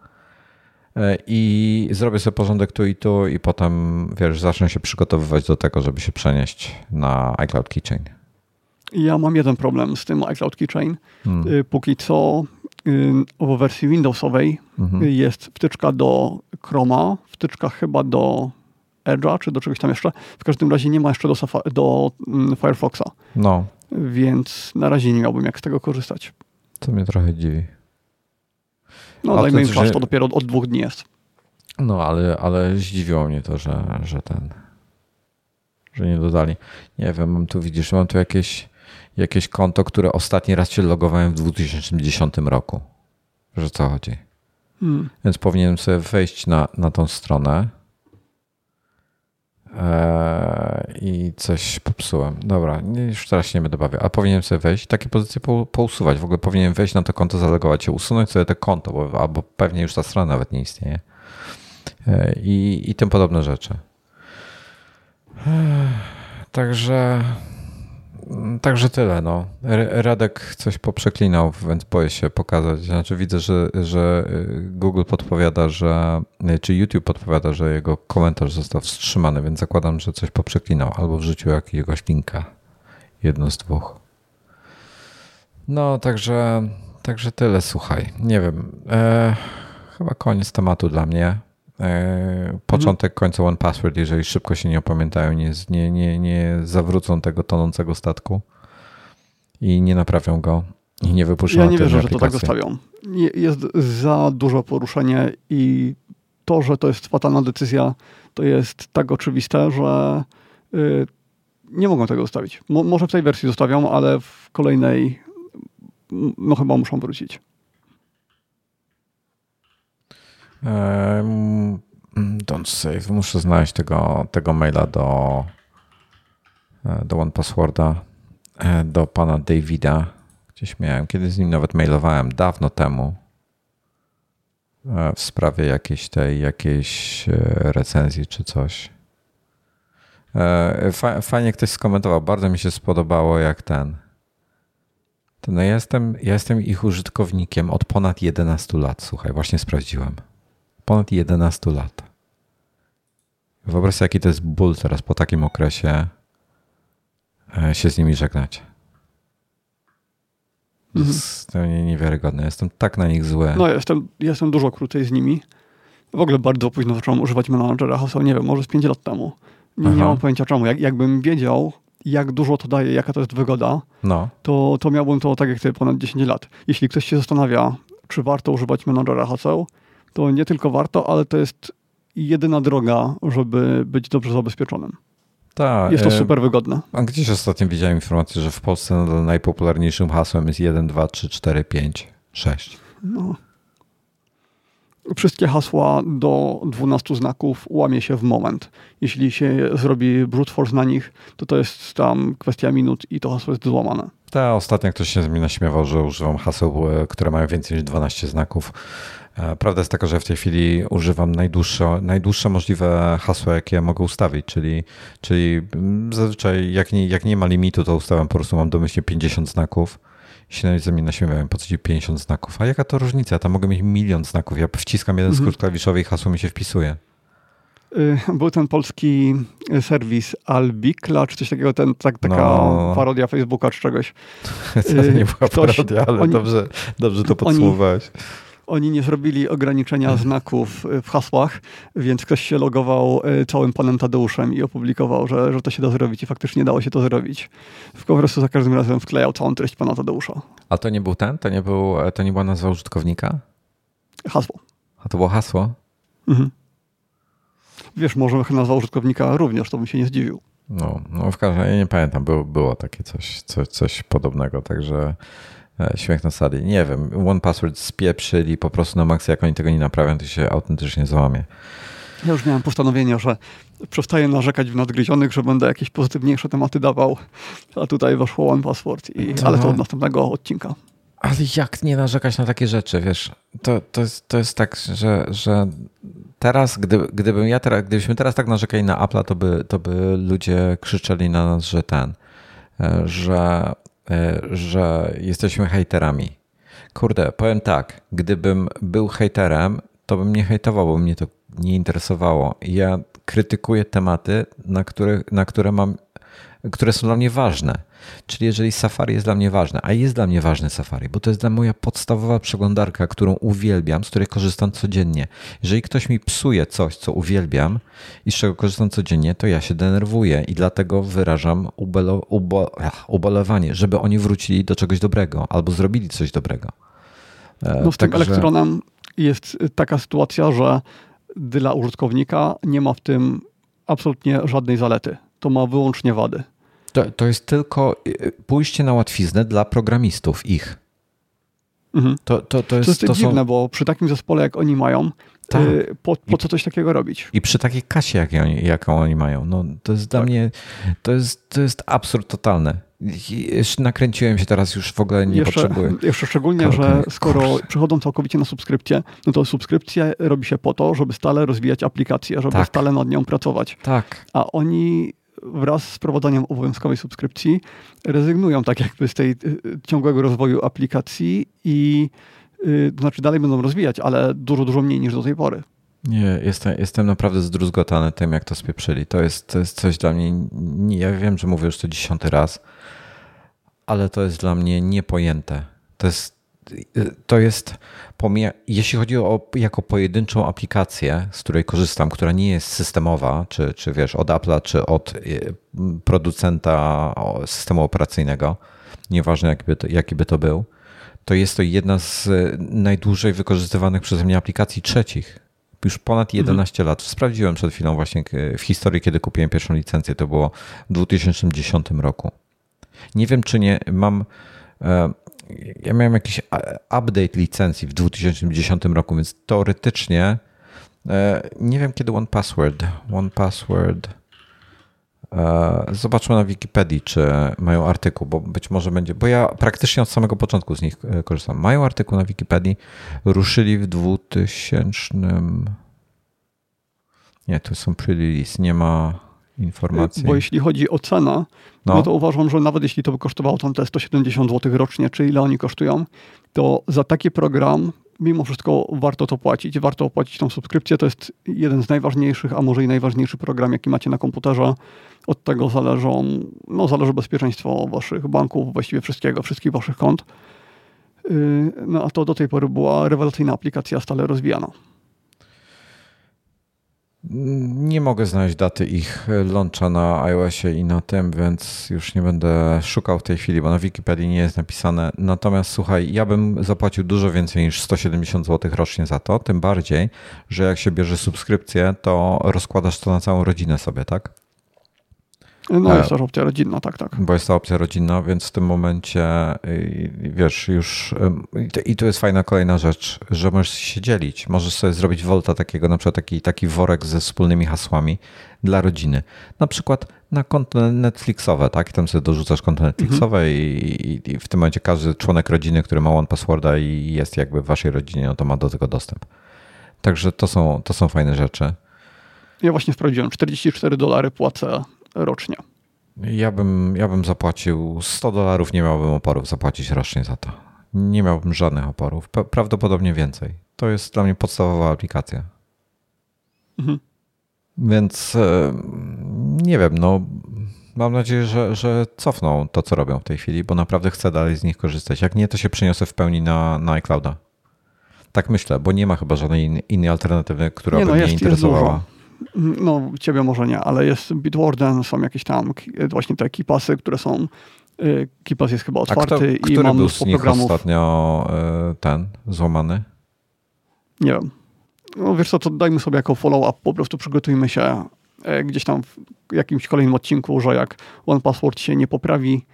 E, I zrobię sobie porządek tu i tu, i potem wiesz, zacznę się przygotowywać do tego, żeby się przenieść na iCloud Keychain. Ja mam jeden problem z tym iCloud Keychain. Hmm. Y, póki co w wersji Windowsowej mhm. jest wtyczka do Chroma, wtyczka chyba do Edge'a, czy do czegoś tam jeszcze. W każdym razie nie ma jeszcze do, do Firefoxa. No. Więc na razie nie miałbym jak z tego korzystać. To mnie trochę dziwi. No, dajmy im czas, to dopiero od dwóch dni jest. No, ale, ale zdziwiło mnie to, że, że ten, że nie dodali. Nie wiem, mam tu, widzisz, mam tu jakieś jakieś konto, które ostatni raz się logowałem w 2010 roku. Że co chodzi? Hmm. Więc powinienem sobie wejść na, na tą stronę i coś popsułem. Dobra, już teraz się nie będę bawił, ale powinienem sobie wejść takie pozycje po, pousuwać. W ogóle powinienem wejść na to konto, zalogować się, usunąć sobie to konto, bo, albo pewnie już ta strona nawet nie istnieje. Eee, I, i tym podobne rzeczy. Eee, także Także tyle. No. Radek coś poprzeklinał, więc boję się pokazać. Znaczy widzę, że, że y, Google podpowiada, że y, czy YouTube podpowiada, że jego komentarz został wstrzymany, więc zakładam, że coś poprzeklinał albo wrzucił jakiegoś linka. Jedno z dwóch. No, także, także tyle, słuchaj. Nie wiem. E, chyba koniec tematu dla mnie. E, początek końca One Password, jeżeli szybko się nie opamiętają, nie, nie, nie, nie zawrócą tego tonącego statku i nie naprawią go i nie wypuszczą Ja nie wierzę, że to tak zostawią. Jest za dużo poruszenie i to, że to jest fatalna decyzja, to jest tak oczywiste, że y, nie mogą tego zostawić. Mo może w tej wersji zostawią, ale w kolejnej no chyba muszą wrócić. Don't save. Muszę znaleźć tego, tego maila do, e, do OnePassworda, e, do pana Davida. Gdzieś miałem, kiedyś z nim nawet mailowałem dawno temu e, w sprawie jakiejś tej, jakiejś recenzji czy coś. Fajnie ktoś skomentował. Bardzo mi się spodobało, jak ten. No ja jestem, ja jestem ich użytkownikiem od ponad 11 lat. Słuchaj, właśnie sprawdziłem ponad 11 lat. Wyobraź sobie, jaki to jest ból teraz po takim okresie e, się z nimi żegnać. To mhm. jest niewiarygodne. Jestem tak na nich zły. No, jestem, jestem dużo krócej z nimi. W ogóle bardzo późno zacząłem używać menadżera haseł. Nie wiem, może z 5 lat temu. Nie, nie mam pojęcia czemu. Jak, jakbym wiedział, jak dużo to daje, jaka to jest wygoda, no. to, to miałbym to tak jak ty ponad 10 lat. Jeśli ktoś się zastanawia, czy warto używać menadżera haseł, to nie tylko warto, ale to jest jedyna droga, żeby być dobrze zabezpieczonym. Ta, jest to super wygodne. A gdzieś ostatnio widziałem informację, że w Polsce najpopularniejszym hasłem jest 1, 2, 3, 4, 5, 6. No. Wszystkie hasła do 12 znaków łamie się w moment. Jeśli się zrobi brute force na nich, to to jest tam kwestia minut i to hasło jest złamane. Ta ostatnio ktoś się mi naśmiewał, że używam haseł, e, które mają więcej niż 12 znaków. E, prawda jest taka, że w tej chwili używam najdłuższe, najdłuższe możliwe hasło, jakie mogę ustawić, czyli, czyli zazwyczaj jak nie, jak nie ma limitu, to ustawiam po prostu mam domyślnie 50 znaków. Się nawet ze mnie naśmiewają, po co ci 50 znaków? A jaka to różnica? Tam mogę mieć milion znaków. Ja wciskam jeden mhm. skrót klawiszowy i hasło mi się wpisuje. Y, był ten polski serwis Albikla, czy coś takiego, ten, tak, taka no. parodia Facebooka czy czegoś. to nie była Ktoś, parodia, ale oni, dobrze, dobrze to podsumowałeś. Oni, oni nie zrobili ograniczenia znaków y, w hasłach, więc ktoś się logował y, całym panem Tadeuszem i opublikował, że, że to się da zrobić i faktycznie dało się to zrobić. Po prostu za każdym razem wklejał całą treść pana Tadeusza. A to nie był ten? To nie, był, to nie była nazwa użytkownika? Hasło. A to było hasło? Mhm. Wiesz, może nazwa użytkownika również, to bym się nie zdziwił. No, no w każdym razie nie pamiętam, było, było takie coś, coś, coś podobnego, także E, śmiech na sali. Nie wiem, One Password spieprzyli po prostu na maksa, jak oni tego nie naprawią, to się autentycznie załamie. Ja już miałem postanowienie, że przestaję narzekać w nadgryzionych, że będę jakieś pozytywniejsze tematy dawał, a tutaj weszło One Password, i, to... ale to od następnego odcinka. Ale jak nie narzekać na takie rzeczy, wiesz? To, to, jest, to jest tak, że, że teraz, gdy, gdybym ja teraz, gdybyśmy teraz tak narzekali na Apple, to by, to by ludzie krzyczeli na nas, że ten, e, że E, że jesteśmy hejterami. Kurde, powiem tak, gdybym był hejterem, to bym nie hejtował, bo mnie to nie interesowało. Ja krytykuję tematy, na które, na które mam które są dla mnie ważne. Czyli jeżeli Safari jest dla mnie ważne, a jest dla mnie ważny Safari, bo to jest dla moja podstawowa przeglądarka, którą uwielbiam, z której korzystam codziennie. Jeżeli ktoś mi psuje coś, co uwielbiam i z czego korzystam codziennie, to ja się denerwuję i dlatego wyrażam ubelo, ubo, ubolewanie, żeby oni wrócili do czegoś dobrego albo zrobili coś dobrego. E, no z tym elektronem jest taka sytuacja, że dla użytkownika nie ma w tym absolutnie żadnej zalety. To ma wyłącznie wady. To, to jest tylko y, pójście na łatwiznę dla programistów ich. Mhm. To, to, to, jest, to jest dziwne, są... bo przy takim zespole, jak oni mają, tak. Y, po, po co coś takiego robić? I przy takiej kasie, jak oni, jaką oni mają. No, to jest tak. dla mnie, to jest, to jest absurd totalny. Jeszcze nakręciłem się teraz, już w ogóle nie jeszcze, potrzebuję. Jeszcze szczególnie, że skoro przychodzą całkowicie na subskrypcję, no to subskrypcja robi się po to, żeby stale rozwijać aplikację, żeby tak. stale nad nią pracować. Tak. A oni wraz z wprowadzeniem obowiązkowej subskrypcji rezygnują tak jakby z tej y, ciągłego rozwoju aplikacji i y, to znaczy dalej będą rozwijać, ale dużo, dużo mniej niż do tej pory. Nie, jestem, jestem naprawdę zdruzgotany tym, jak to spieprzyli. To jest, to jest coś dla mnie, nie, ja wiem, że mówię już to dziesiąty raz, ale to jest dla mnie niepojęte. To jest to jest, jeśli chodzi o jako pojedynczą aplikację, z której korzystam, która nie jest systemowa, czy, czy wiesz, od Apple'a, czy od y, producenta systemu operacyjnego, nieważne jaki by to, jaki by to był, to jest to jedna z najdłużej wykorzystywanych przeze mnie aplikacji trzecich. Już ponad 11 mhm. lat. Sprawdziłem przed chwilą właśnie w historii, kiedy kupiłem pierwszą licencję. To było w 2010 roku. Nie wiem, czy nie mam e, ja miałem jakiś update licencji w 2010 roku, więc teoretycznie e, nie wiem kiedy One Password. One Password. E, zobaczmy na Wikipedii, czy mają artykuł, bo być może będzie, bo ja praktycznie od samego początku z nich e, korzystam. Mają artykuł na Wikipedii, ruszyli w 2000. Nie, to są pre-release, nie ma informacji. Bo jeśli chodzi o cenę, no. no. to uważam, że nawet jeśli to by kosztowało tam te 170 zł rocznie, czy ile oni kosztują, to za taki program mimo wszystko warto to płacić. Warto opłacić tą subskrypcję. To jest jeden z najważniejszych, a może i najważniejszy program, jaki macie na komputerze. Od tego zależą, no, zależy bezpieczeństwo waszych banków, właściwie wszystkiego, wszystkich waszych kont. Y, no a to do tej pory była rewelacyjna aplikacja, stale rozwijana. Nie mogę znaleźć daty ich launcha na iOSie i na tym, więc już nie będę szukał w tej chwili, bo na Wikipedii nie jest napisane. Natomiast słuchaj, ja bym zapłacił dużo więcej niż 170 zł rocznie za to, tym bardziej, że jak się bierze subskrypcję, to rozkładasz to na całą rodzinę sobie, tak? No jest też opcja rodzinna, tak, tak. Bo jest to opcja rodzinna, więc w tym momencie wiesz, już i to jest fajna kolejna rzecz, że możesz się dzielić. Możesz sobie zrobić Volta takiego, na przykład taki, taki worek ze wspólnymi hasłami dla rodziny. Na przykład na konto Netflixowe, tak? I tam sobie dorzucasz konto Netflixowe mhm. i, i, w tym momencie każdy członek rodziny, który ma One Passworda i jest jakby w waszej rodzinie, no to ma do tego dostęp. Także to są, to są fajne rzeczy. Ja właśnie sprawdziłem, 44 dolary płacę rocznie. Ja bym, ja bym zapłacił 100 dolarów, nie miałbym oporów zapłacić rocznie za to. Nie miałbym żadnych oporów. Prawdopodobnie więcej. To jest dla mnie podstawowa aplikacja. Mhm. Więc e, nie wiem, no mam nadzieję, że, że cofną to, co robią w tej chwili, bo naprawdę chcę dalej z nich korzystać. Jak nie, to się przeniosę w pełni na, na iClouda. Tak myślę, bo nie ma chyba żadnej innej alternatywy, która nie, by no jest, mnie interesowała. No, ciebie może nie, ale jest Bitwarden, są jakieś tam właśnie te kipasy, które są y, Kipas jest chyba otwarty kto, i mam był mnóstwo programów. ostatnio y, ten złamany? Nie wiem. No wiesz co, to dajmy sobie jako follow-up, po prostu przygotujmy się y, gdzieś tam w jakimś kolejnym odcinku, że jak One Password się nie poprawi,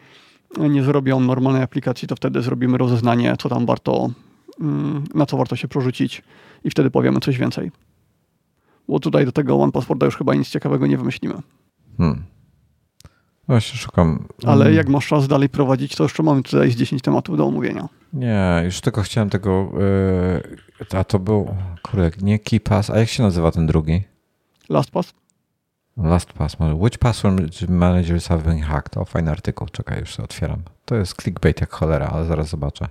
nie zrobią normalnej aplikacji, to wtedy zrobimy rozeznanie, co tam warto, mm, na co warto się przerzucić i wtedy powiemy coś więcej bo tutaj do tego One Passworda już chyba nic ciekawego nie wymyślimy. Hmm. Właśnie szukam. Ale jak masz czas dalej prowadzić, to jeszcze mamy tutaj z 10 tematów do omówienia. Nie, już tylko chciałem tego. Yy, a to był. Kurde, nie KeyPass. A jak się nazywa ten drugi? LastPass. LastPass. Which password managers have been hacked? O, fajny artykuł. Czekaj, już otwieram. To jest clickbait jak cholera, ale zaraz zobaczę.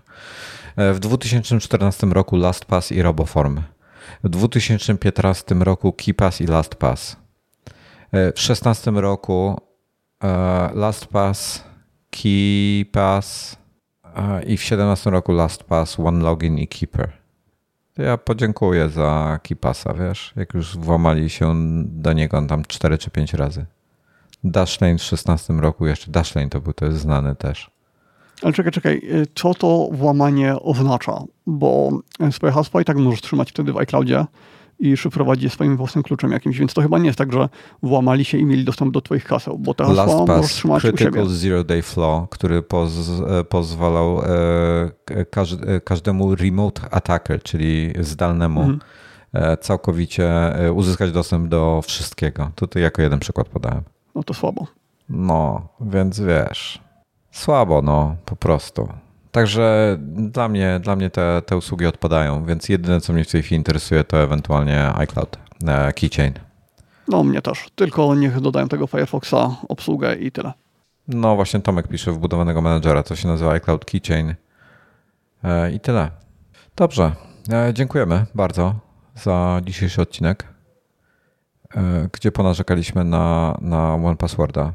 E, w 2014 roku LastPass i Roboform w 2015 roku KeePass i LastPass. E, w 2016 roku e, LastPass, KeePass e, i w 2017 roku LastPass, OneLogin i Keeper. Ja podziękuję za KeePassa, wiesz, jak już włamali się do niego tam 4 czy 5 razy. Dashlane w 16 roku jeszcze, Dashlane to był, to jest znany też. Ale czekaj, czekaj, y, co to włamanie oznacza? Bo y, swoje hasła i tak możesz trzymać wtedy w iCloudzie i szyfrować je swoim własnym kluczem jakimś, więc to chyba nie jest tak, że włamali się i mieli dostęp do twoich haseł, bo te hasła LastPass, możesz trzymać Critical u siebie. Zero Day Flow, który poz, e, pozwalał e, każ, e, każdemu remote attacker, czyli zdalnemu, mhm. e, całkowicie e, uzyskać dostęp do wszystkiego. Tutaj jako jeden przykład podałem. No to słabo. No, więc wiesz... Słabo, no, po prostu. Także dla mnie, dla mnie te, te usługi odpadają, więc jedyne, co mnie w tej chwili interesuje, to ewentualnie iCloud, e, Keychain. No, mnie też. Tylko niech dodają tego Firefoxa, obsługę i tyle. No, właśnie Tomek pisze wbudowanego menedżera, to się nazywa iCloud Keychain e, i tyle. Dobrze, e, dziękujemy bardzo za dzisiejszy odcinek, gdzie ponarzekaliśmy na, na One Passworda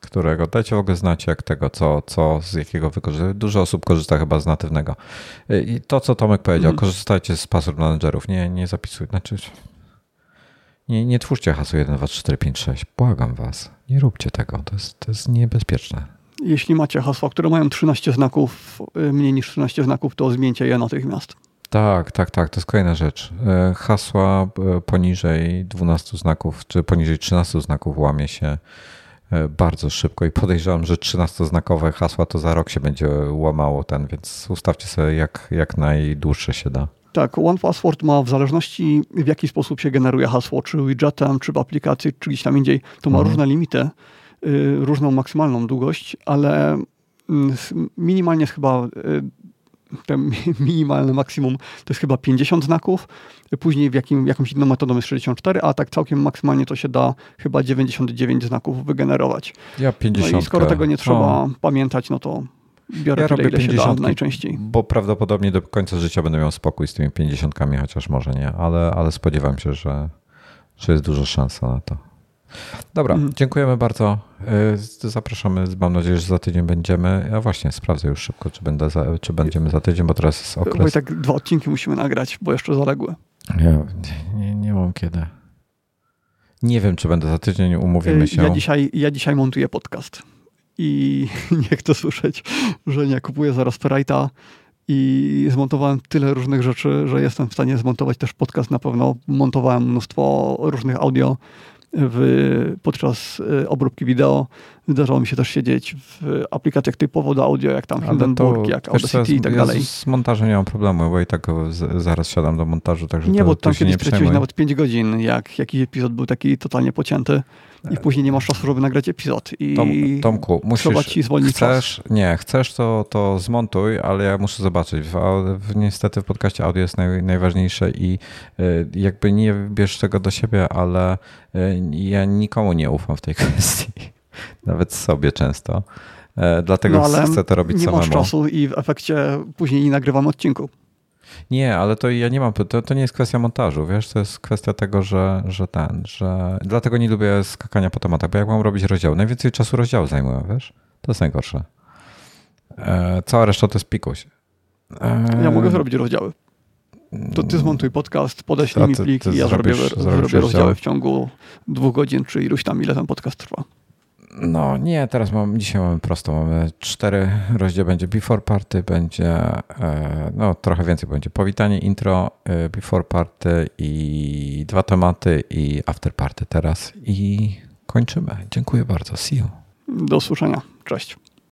którego dajcie w ogóle znać, jak tego, co, co z jakiego wykorzystać. Dużo osób korzysta chyba z natywnego. I to, co Tomek powiedział, mm. korzystajcie z password managerów, nie, nie zapisuj, znaczy nie, nie twórzcie hasła 1, 2, 3, 4, 5, 6. Błagam was, nie róbcie tego, to jest, to jest niebezpieczne. Jeśli macie hasła, które mają 13 znaków, y, mniej niż 13 znaków, to zmieńcie je natychmiast. Tak, tak, tak, to jest kolejna rzecz. E, hasła e, poniżej 12 znaków, czy poniżej 13 znaków łamie się bardzo szybko i podejrzewam, że 13-znakowe hasła to za rok się będzie łamało ten, więc ustawcie sobie jak, jak najdłuższe się da. Tak, OnePassword ma w zależności w jaki sposób się generuje hasło, czy widgetem, czy w aplikacji, czy gdzieś tam indziej, to ma mhm. różne limity, y, różną maksymalną długość, ale mm, minimalnie jest chyba y, minimalne maksimum to jest chyba 50 znaków, później w jakim, jakąś inną metodą jest 64, a tak całkiem maksymalnie to się da chyba 99 znaków wygenerować. Ja 50. No i skoro tego nie trzeba o. pamiętać, no to biorę ja tyle, robię 50 najczęściej. Bo prawdopodobnie do końca życia będę miał spokój z tymi 50, chociaż może nie, ale, ale spodziewam się, że, że jest duża szansa na to. Dobra, mhm. dziękujemy bardzo. Y, zapraszamy, mam nadzieję, że za tydzień będziemy. Ja właśnie sprawdzę już szybko, czy, będę za, czy będziemy za tydzień, bo teraz jest okres. Bo i tak dwa odcinki musimy nagrać, bo jeszcze zaległe. Ja, nie, nie mam kiedy. Nie wiem, czy będę za tydzień, umówimy y, się. Ja dzisiaj, ja dzisiaj montuję podcast i nie chcę słyszeć, że nie kupuję zaraz Ferrite'a i zmontowałem tyle różnych rzeczy, że jestem w stanie zmontować też podcast na pewno. Montowałem mnóstwo różnych audio w, podczas e, obróbki wideo. Zdarzało mi się też siedzieć w aplikacjach typowo do audio, jak tam Hindenburg, jak Audacity i tak ja dalej. Z montażem nie mam problemu, bo i tak z, zaraz siadam do montażu, także Nie, bo tam kiedyś straciłeś nawet 5 godzin, jak jakiś epizod był taki totalnie pocięty i później nie masz czasu, żeby nagrać epizod. I Tom, Tomku, musisz, ci zwolnić chcesz, czas. Nie, chcesz to, to zmontuj, ale ja muszę zobaczyć. W, w, niestety w podcaście audio jest naj, najważniejsze i y, jakby nie bierz tego do siebie, ale y, ja nikomu nie ufam w tej kwestii. Nawet sobie często. E, dlatego no, chcę to robić nie samemu. Nie masz czasu i w efekcie później nie nagrywam odcinku. Nie, ale to ja nie mam, to, to nie jest kwestia montażu, wiesz, to jest kwestia tego, że, że ten, że dlatego nie lubię skakania po tematach, bo jak mam robić rozdział, najwięcej czasu rozdziału zajmuję, wiesz, to jest najgorsze. E, cała reszta to jest pikuś. E, ja mogę zrobić rozdziały. To ty zmontuj podcast, podeślij mi plik i ja zrobię, zrobię rozdziały w ciągu dwóch godzin, czy iluś tam, ile ten podcast trwa. No nie, teraz mam, dzisiaj mamy prosto, mamy cztery rozdziały, będzie before party, będzie, e, no trochę więcej będzie powitanie, intro, e, before party i dwa tematy i after party teraz i kończymy. Dziękuję bardzo, see you. Do usłyszenia, cześć.